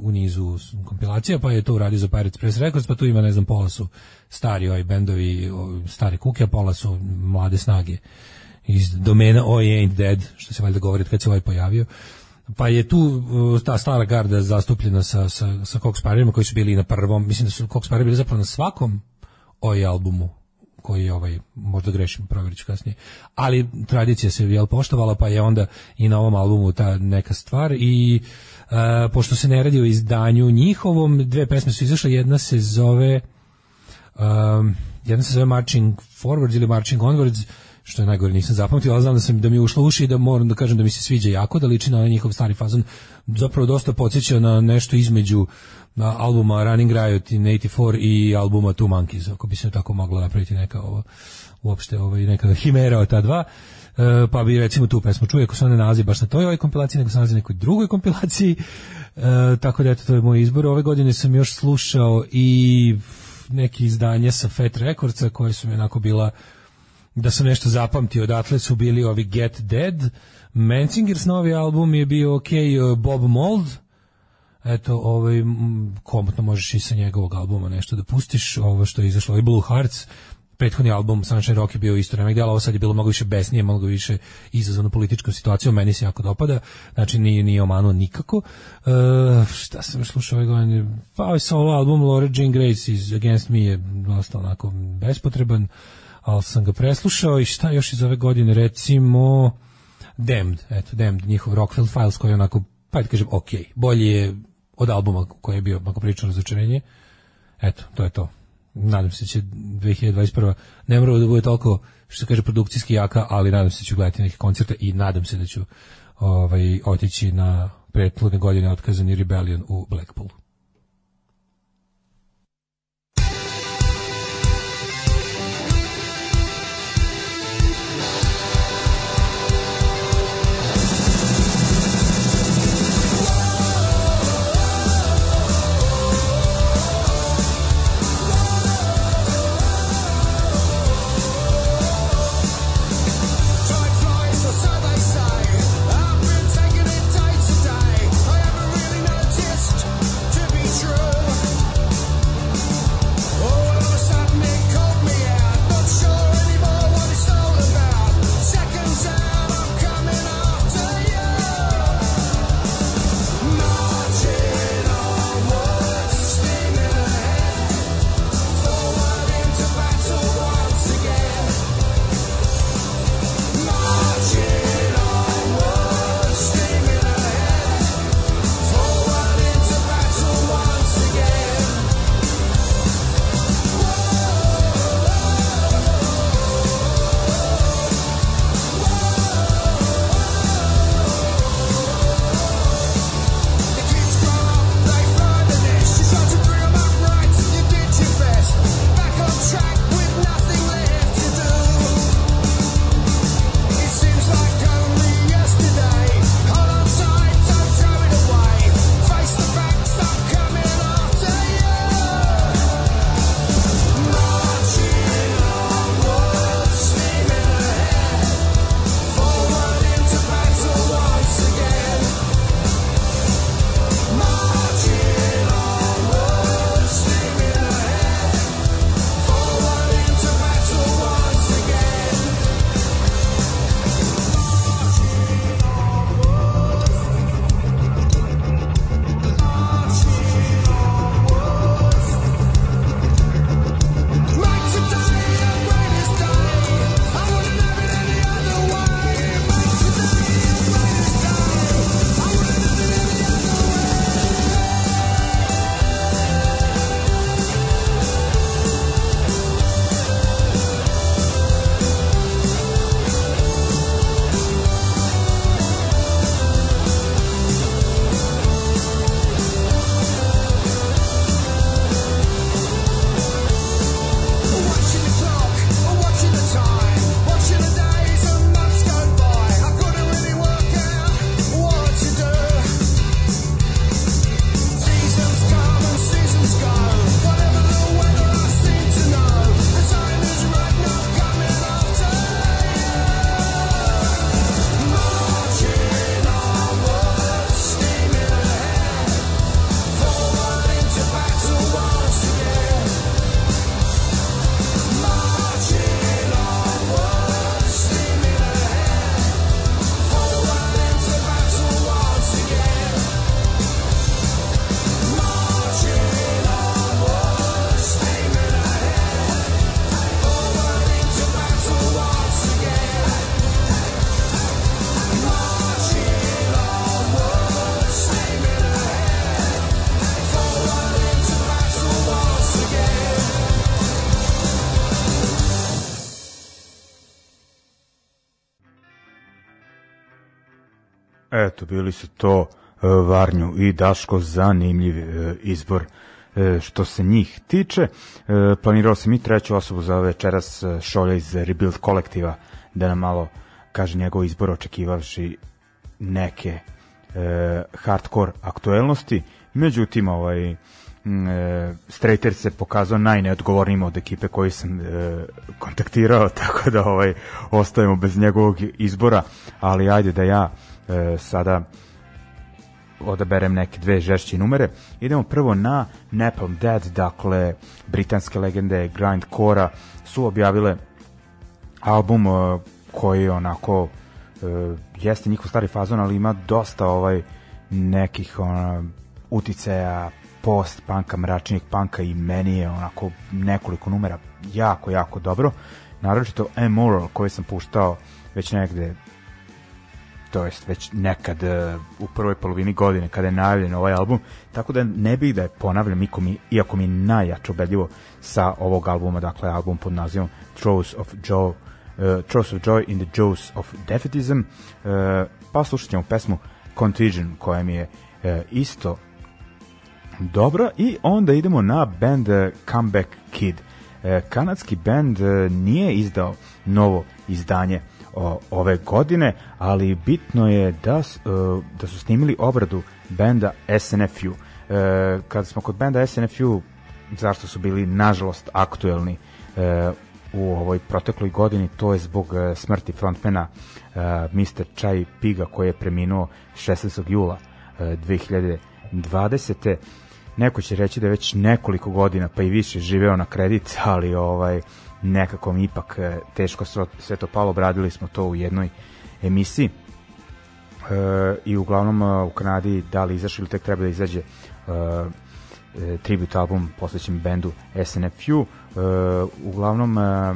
u nizu kompilacija, pa je to uradio za Pirates Press Records, pa tu ima, ne znam, pola su stari ovi bendovi, o, stare kuke, a pola su mlade snage iz domena Oi Ain't Dead, što se valjda govori kad se ovaj pojavio. Pa je tu uh, ta stara garda zastupljena sa, sa, sa Cox Sparrerima koji su bili na prvom, mislim da su Cox Sparrer bili zapravo na svakom Oi albumu koji je ovaj, možda grešim, provjerit ću kasnije. Ali tradicija se jel poštovala, pa je onda i na ovom albumu ta neka stvar. I uh, pošto se ne radi o izdanju njihovom, dve pesme su izašle, jedna se zove um, jedna se zove Marching Forwards ili Marching Onwards, što je najgore nisam zapamtio, ali znam da, sam, da mi je ušlo uši i da moram da kažem da mi se sviđa jako, da liči na onaj njihov stari fazon, zapravo dosta podsjeća na nešto između na albuma Running Riot in 84 i albuma Two Monkeys, ako bi se tako mogla napraviti neka ovo, uopšte ovaj, neka himera od ta dva. E, pa bi recimo tu pesmu čuje ako se ona nalazi baš na toj ovoj kompilaciji, nego se nalazi na nekoj drugoj kompilaciji. E, tako da eto, to je moj izbor. Ove godine sam još slušao i neki izdanja sa Fat Recordsa koje su mi onako bila da sam nešto zapamtio, odatle su bili ovi Get Dead, Mansingers novi album je bio ok, Bob Mold, eto, ovaj, komotno možeš i sa njegovog albuma nešto da pustiš, ovo što je izašlo, ovaj Blue Hearts, prethodni album Sunshine Rock je bio isto remek dela, ovo sad je bilo mnogo više besnije, mnogo više izazovno političkom situacijom, meni se jako dopada, znači nije, nije omanuo nikako. E, šta sam slušao ove godine? Pa ovaj solo album Laura Jean Grace iz Against Me je dosta onako bespotreban, ali sam ga preslušao i šta još iz ove godine, recimo Damned, eto, Damned, njihov Rockfield Files koji je onako, pa da kažem, ok, bolji je od albuma koji je bio, ako pričam razočarenje, eto, to je to. Nadam se da će 2021. ne mora da bude toliko, što se kaže, produkcijski jaka, ali nadam se da ću gledati neke koncerte i nadam se da ću ovaj, otići na prethodne godine otkazani Rebellion u Blackpoolu. Eto, bili su to e, Varnju i Daško, zanimljiv e, izbor e, što se njih tiče. Planirao sam i treću osobu za večeras Šolja iz Rebuild kolektiva da nam malo kaže njegov izbor očekivavši neke e, hardcore aktuelnosti. Međutim, ovaj e, Strater se pokazao najneodgovornijim od ekipe koji sam e, kontaktirao, [LAUGHS] tako da ovaj ostajemo bez njegovog izbora, ali ajde da ja sada odaberem neke dve žešće numere. Idemo prvo na Napalm Dead, dakle britanske legende grindcore su objavile album e, koji onako e, jeste njihov stari fazon, ali ima dosta ovaj nekih ona, uticaja post panka, mračnijeg panka i meni je onako nekoliko numera jako, jako dobro. Naročito Amoral koji sam puštao već negde to jest već nekad e, u prvoj polovini godine kada je najavljen ovaj album, tako da ne bih da je ponavljam, iako mi, iako mi najjače ubedljivo sa ovog albuma, dakle album pod nazivom Throws of Joe, uh, Throws of Joy in the Jaws of Defeatism, uh, pa slušat ćemo pesmu Contagion koja mi je uh, isto dobra i onda idemo na band uh, Comeback Kid. Uh, kanadski band uh, nije izdao novo izdanje o, ove godine, ali bitno je da, uh, da su snimili obradu benda SNFU. Uh, kada smo kod benda SNFU, zašto su bili nažalost aktuelni uh, u ovoj protekloj godini, to je zbog uh, smrti frontmana uh, Mr. Chai Piga koji je preminuo 16. jula uh, 2020. Neko će reći da je već nekoliko godina pa i više živeo na kredit, [LAUGHS] ali ovaj nekako mi ipak e, teško sve, to palo, obradili smo to u jednoj emisiji e, i uglavnom e, u Kanadi da li izašao ili tek treba da izađe e, e, tribute album posvećen bendu SNFU. E, uglavnom e,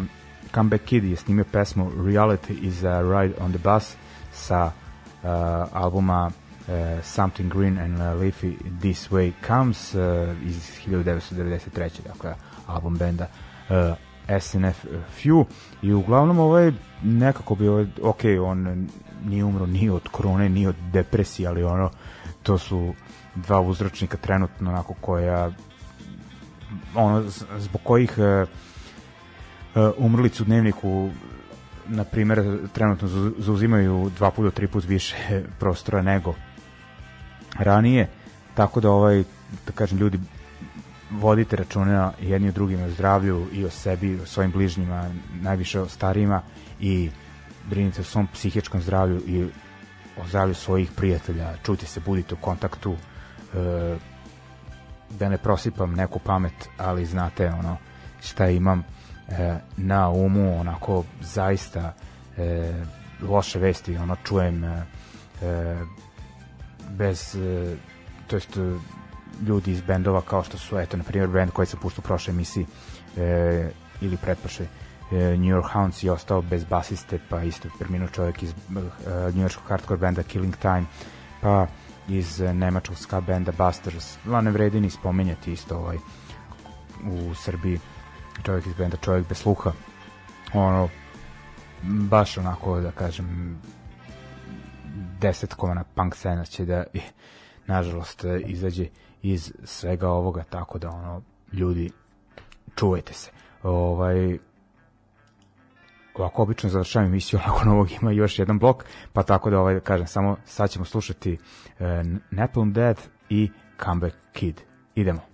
Comeback Kid je snimio pesmu Reality is a Ride on the Bus sa e, albuma e, Something Green and Leafy This Way Comes e, iz 1993. Dakle, album benda e, SNF Few i uglavnom ovaj nekako bi ovaj, ok, on nije umro ni od korone, ni od depresije, ali ono, to su dva uzročnika trenutno onako koja ono, zbog kojih e, e, umrlicu u dnevniku na primjer trenutno zauzimaju dva puta, tri put više [LAUGHS] prostora nego ranije, tako da ovaj, da kažem, ljudi vodite računa jedni o drugima o zdravlju i o sebi, o svojim bližnjima, najviše o starijima i brinite o svom psihičkom zdravlju i o zdravlju svojih prijatelja, čujte se, budite u kontaktu, e, da ne prosipam neku pamet, ali znate ono šta imam e, na umu, onako zaista e, loše vesti, ono čujem e, e, bez e, to jest ljudi iz bendova kao što su eto na primjer bend koji sam puštao u prošloj emisiji e, ili pretprošloj e, New York Hounds je ostao bez basiste pa isto preminuo čovjek iz e, New Yorkskog hardcore benda Killing Time pa iz e, nemačkog ska benda Busters. La ne vredi ni spomenjati isto ovaj u Srbiji čovjek iz benda čovjek bez sluha. Ono baš onako da kažem desetkovana punk scena će da [LAUGHS] nažalost e, izađe iz svega ovoga tako da ono ljudi čuvajte se. Ovaj ovako obično završavam emisiju [LAUGHS] nakon ovog ima još jedan blok pa tako da ovaj kažem samo sad ćemo slušati e, Napalm Dead i Comeback Kid. Idemo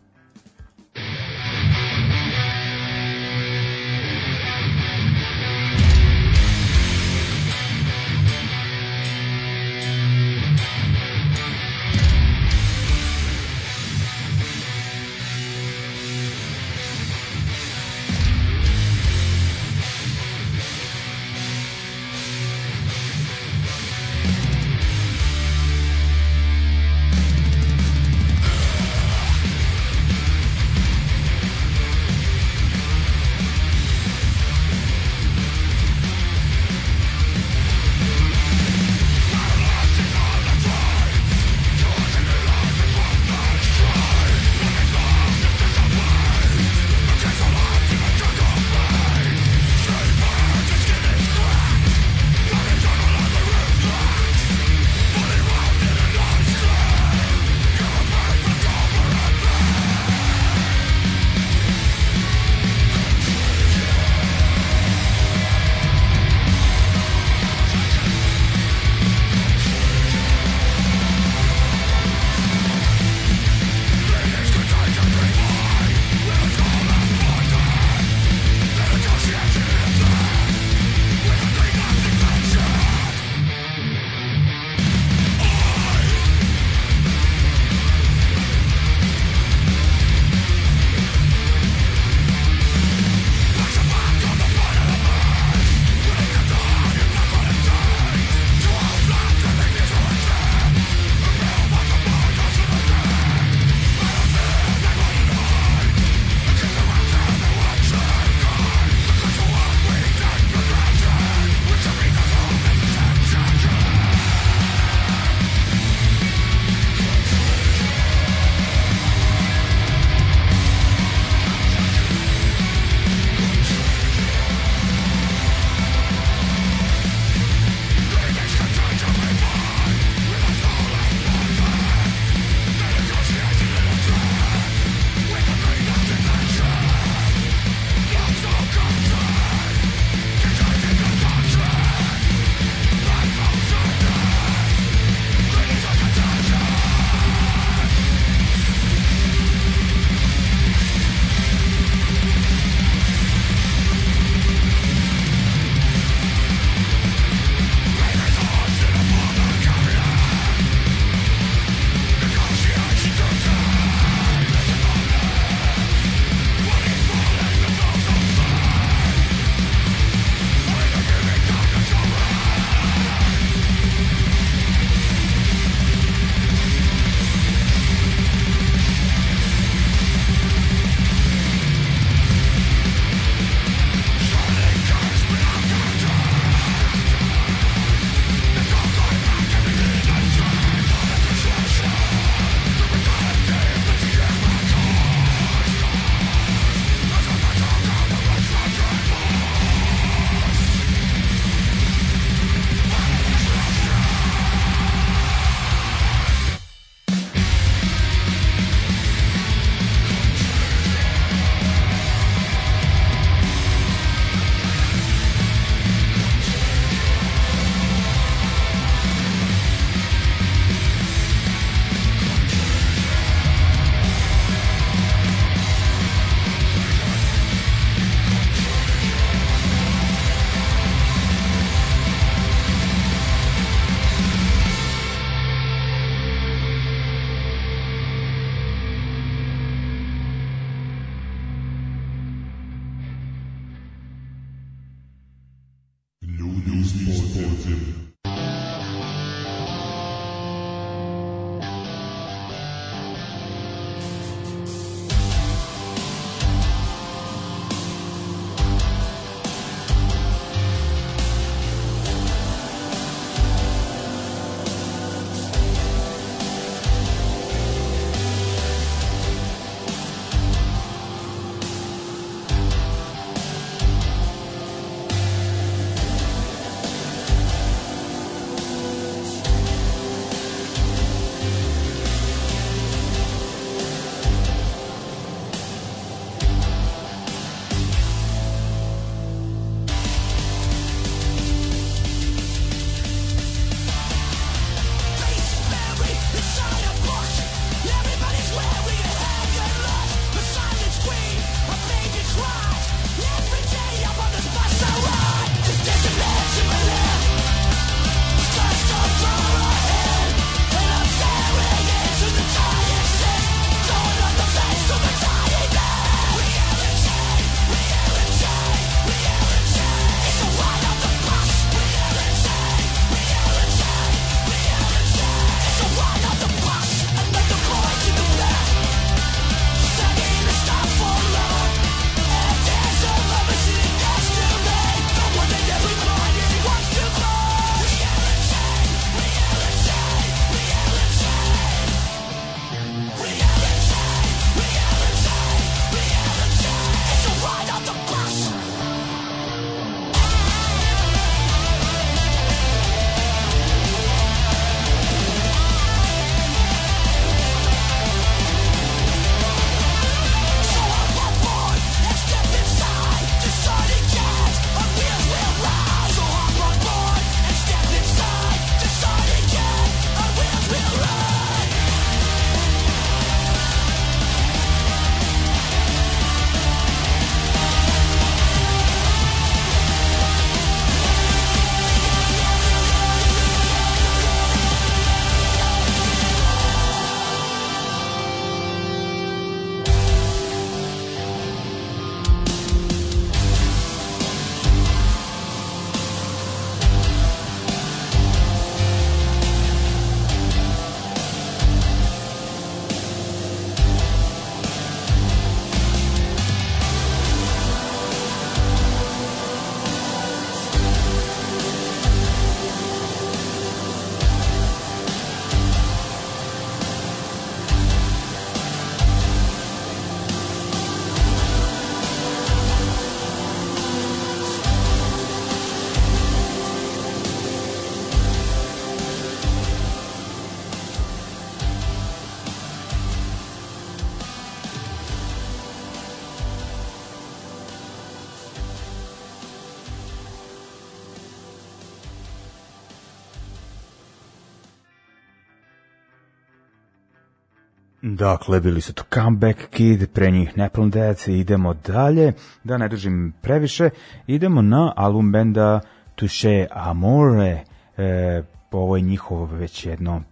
Dakle, bili su to Comeback Kid, pre njih Nepal Death, idemo dalje, da ne držim previše, idemo na album benda Touche Amore, e, ovo je njihov već jedno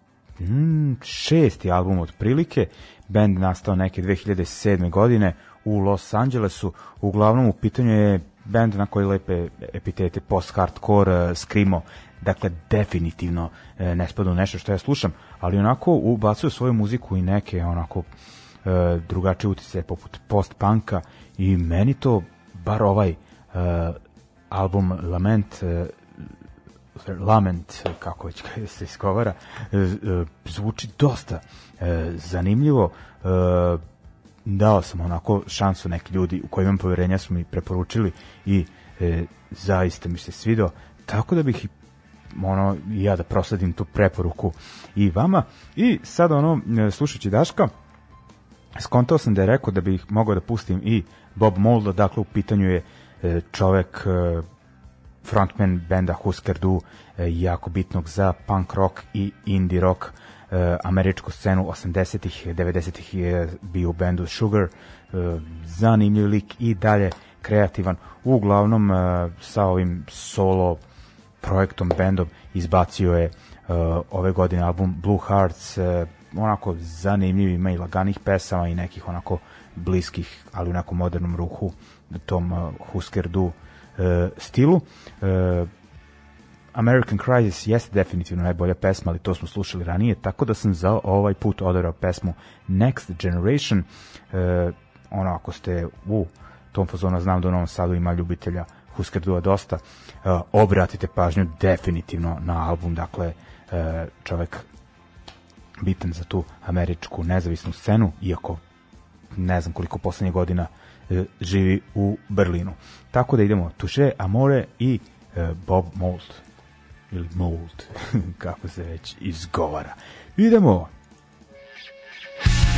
mm, šesti album otprilike, bend nastao neke 2007. godine u Los Angelesu, uglavnom u pitanju je bend na koji lepe epitete post-hardcore, skrimo, dakle definitivno e, ne spada u nešto što ja slušam, ali onako ubacuju svoju muziku i neke onako e, drugačije utice poput post-punka i meni to bar ovaj e, album Lament e, Lament, kako već se iskovara, e, e, zvuči dosta e, zanimljivo. E, dao sam onako šansu neki ljudi u koji imam poverenja su mi preporučili i e, zaista mi se svidao. Tako da bih ono ja da prosladim tu preporuku i vama. I sad ono e, slušajući Daška skontao sam da je rekao da bih mogao da pustim i Bob Molda, dakle u pitanju je e, čovek e, frontman benda Husker Du, jako bitnog za punk rock i indie rock američku scenu 80-ih, 90-ih je bio u bendu Sugar, zanimljiv lik i dalje kreativan, uglavnom sa ovim solo projektom, bendom izbacio je uh, ove godine album Blue Hearts, uh, onako zanimljiv, ima i laganih pesama i nekih onako bliskih, ali u nekom modernom ruhu tom uh, Husker Du uh, stilu. Uh, American Crisis jeste definitivno najbolja pesma, ali to smo slušali ranije, tako da sam za ovaj put odarao pesmu Next Generation. Uh, ono, ako ste u tom fazonu, znam da u Novom Sadu ima ljubitelja Husker Du dosta, obratite pažnju definitivno na album, dakle, uh, čovek bitan za tu američku nezavisnu scenu, iako ne znam koliko poslednjih godina uh, živi u Berlinu. Tako da idemo Tuše, Amore i Bob Mold ili Mold, [LAUGHS] kako se već izgovara. Idemo! It's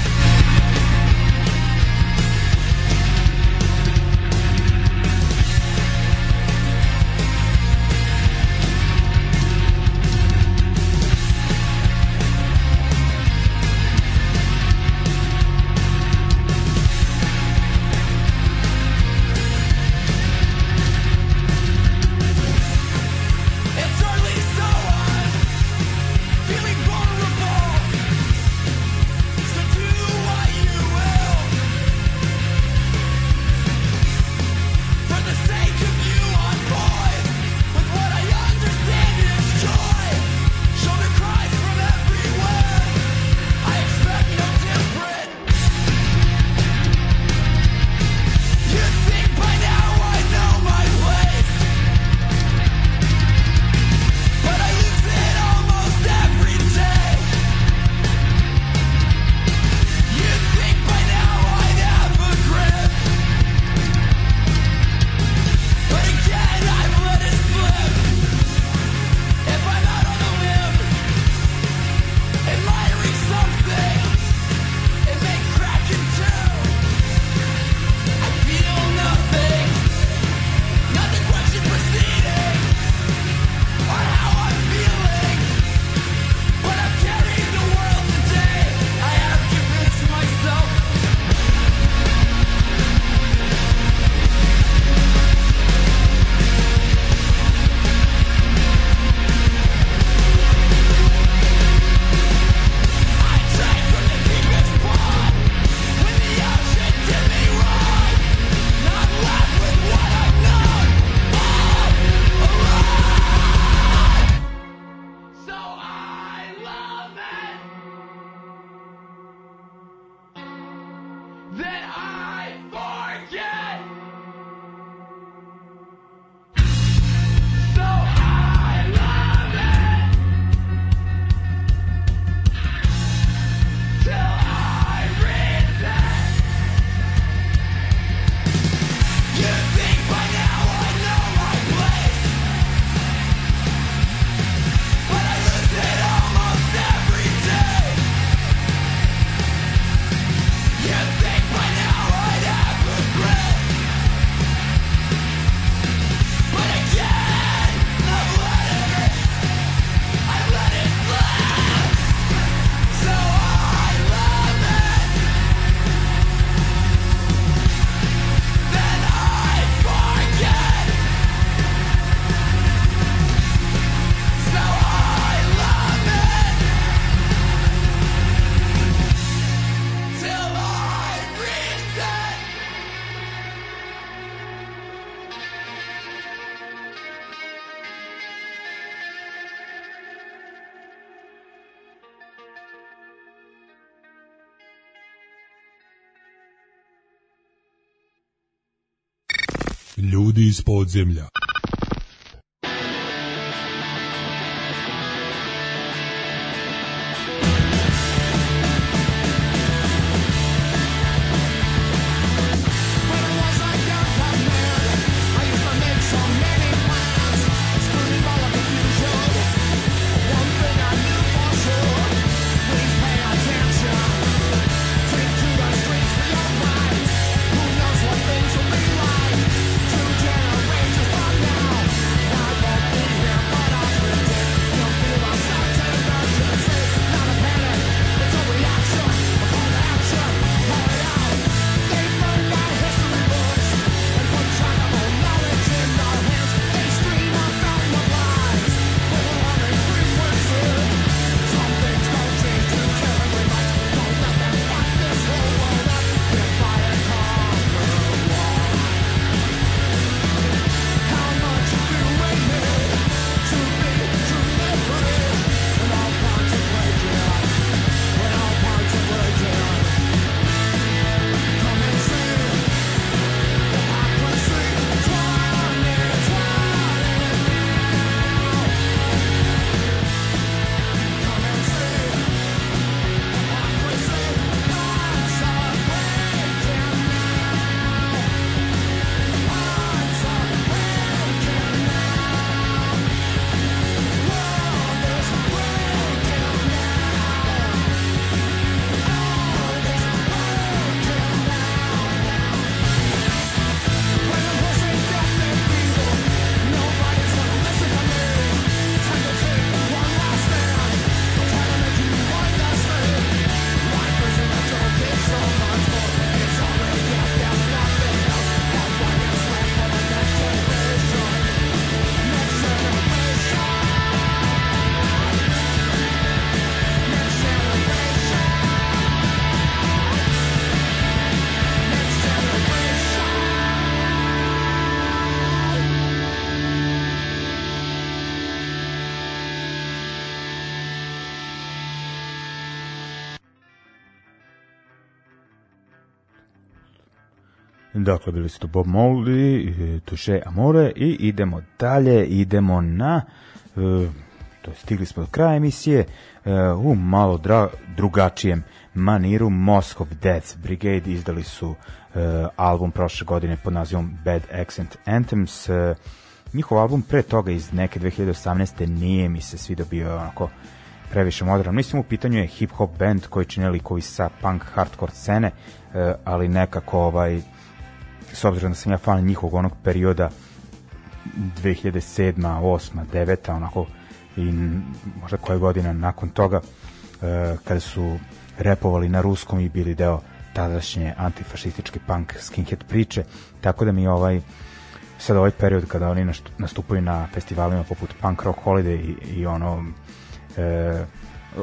Ljudi iz podzemlja. Dakle, bili su to Bob Moldy, Touche Amore i idemo dalje, idemo na, e, to je stigli smo do kraja emisije, e, u malo dra, drugačijem maniru Moscow Death Brigade izdali su e, album prošle godine pod nazivom Bad Accent Anthems. E, njihov album pre toga iz neke 2018. nije mi se svi dobio onako previše modern. Mislim u pitanju je hip hop band koji čine likovi sa punk hardcore scene, e, ali nekako ovaj s obzirom da sam ja fan njihovog onog perioda 2007. 8. 9. onako i možda koje godina nakon toga e, kada su repovali na ruskom i bili deo tadašnje antifašističke punk skinhead priče, tako da mi ovaj sad ovaj period kada oni nastupaju na festivalima poput Punk Rock Holiday i, i ono e,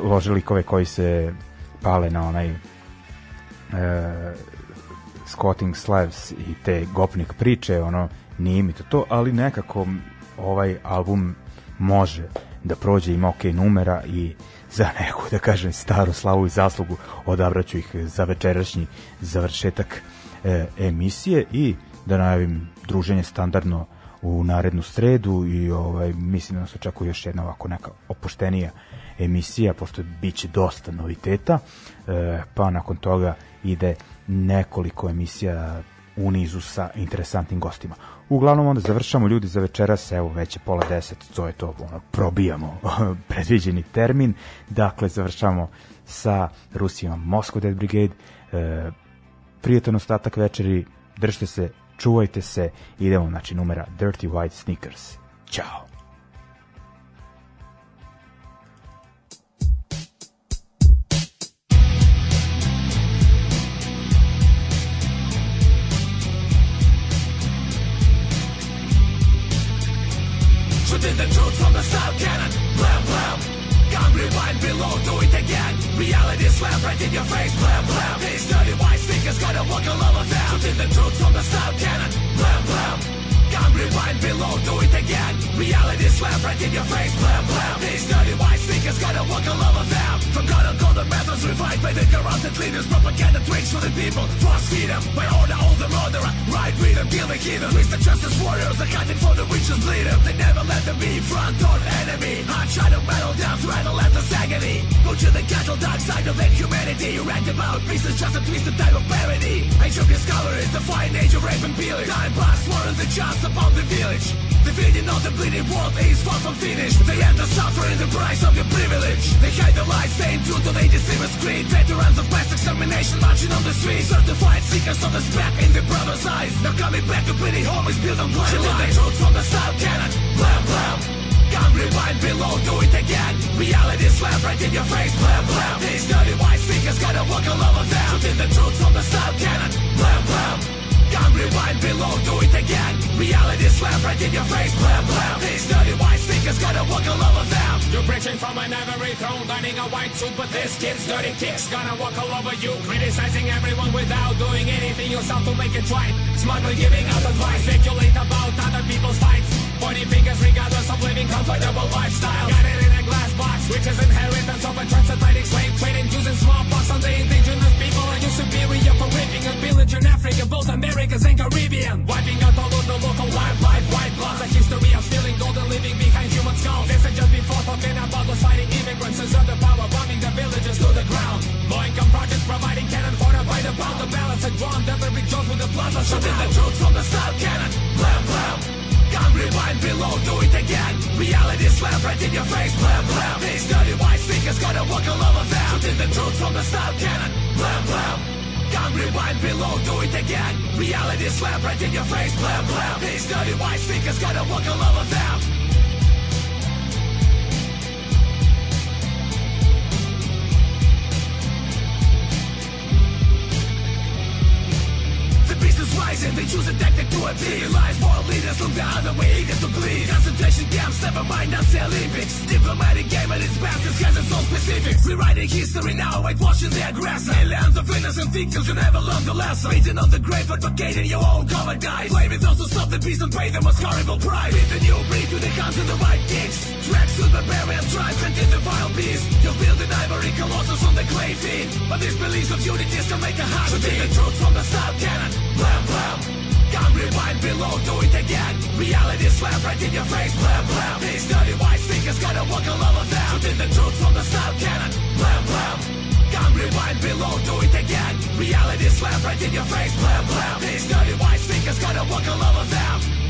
lože likove koji se pale na onaj e, Squatting Slaves i te gopnik priče, ono, nije mi to to, ali nekako ovaj album može da prođe, ima ok numera i za neku, da kažem, staru slavu i zaslugu odabraću ih za večerašnji završetak e, emisije i da najavim druženje standardno u narednu sredu i ovaj mislim da nas očekuje još jedna ovako neka opuštenija emisija pošto biće dosta noviteta e, pa nakon toga ide nekoliko emisija u nizu sa interesantnim gostima. Uglavnom onda završamo ljudi za večeras, evo već je pola deset, to je to, ono, probijamo [LAUGHS] predviđeni termin, dakle završamo sa Rusijama Moscow Dead Brigade, e, prijatan ostatak večeri, držite se, čuvajte se, idemo, znači numera Dirty White Sneakers. Ćao! Shooting the truth from the sound cannon. Blam, blam. Gun rewind below, do it again. Reality slam right in your face. Blam, blam. These dirty white sneakers gonna walk all over them. Shooting the truth from the sound cannon. Blam, blam. Gun rewind below, do it again. Reality slam right in your face. Blam, blam. These dirty white sneakers gonna walk all over them. From God Forgotten golden methods revived by the corrupted leaders Propaganda tricks for the people. Force them by order all the murderer. Right rhythm, kill the heathen. Twisted justice warriors are for the richest leader. They never let them be front or enemy. I Hot shadow metal, death, rattle, endless agony. Go to the cattle dark side of humanity You rant about peace is just a twisted type of parody. Age of discovery is the fine age of rape and pillage. Time past war and the chance upon the village. The feeding of the bleeding world is far from finished. They end the suffering, the price of your privilege. They hide the lies, staying true to their deceiver's creed Veterans of mass extermination marching on the streets. Certified seekers of the speck in the brother's eyes. Now coming back to bleeding home is built on lies the truth from the style cannon, blam blam Gun rewind below, do it again. Reality slap right in your face, blam blam These dirty white speakers gotta walk all over them. Shooting the truth from the style cannon, blam blam Gun rewind below, do it again. Reality slap right in your face, blam blam. These dirty white speakers gotta walk all over them. You're preaching from an ivory throne, lining a white suit, but this kid's dirty kicks gonna walk all over you, criticizing everyone without doing anything yourself to make it right. Smugly giving out advice, speculate about other people's fights, pointing fingers regardless of living comfortable lifestyle. Got it in a glass box, which is inheritance of a transatlantic slave trade, and using smallpox on the indigenous people and you superior for raping and pillaging Africa, both Americas and Caribbean, wiping out all of the local wildlife, white bloods, a history of stealing gold and living behind human skulls. This is just before talking about those fighting immigrants and other power bombing the villages to the ground. Low income projects providing cannon fodder by the pound. The balance had drawn every jolt with the bloodless Shooting the troops from the style cannon, blam blam Gun rewind below, do it again. Reality slap right in your face, blam blam. These dirty white sneakers gotta walk all over them. Shooting the truth from the style cannon, blam blam. Gun rewind below, do it again. Reality slap right in your face, blam blam. These dirty white speakers gotta walk all over them The is rising, they choose a tactic to appease. Realize world leaders look the other way, eager to please Concentration camps, never mind Nazi Olympics. Diplomatic game at its best, this has its own specifics Rewriting history now, whitewashing the aggressor. Millions of innocent victims who never learned the lesson. Beating on the grave, advocating your own cover guys Blaming those who stop the beast and pay the most horrible price With the new breed to the hands of the right kicks. Tracks to barbarian tribes and in the vile beast. You build an ivory colossus on the clay feet But these beliefs of unity still make a heart beat the truth from the style cannon, blam blam Gun rewind below, do it again. Reality slap right in your face, blam blam. These dirty white speakers gotta walk all over them. Shooting the truth from the style cannon, blam blam. Gun rewind below, do it again. Reality slap right in your face, blam blam. These dirty white speakers gotta walk all over them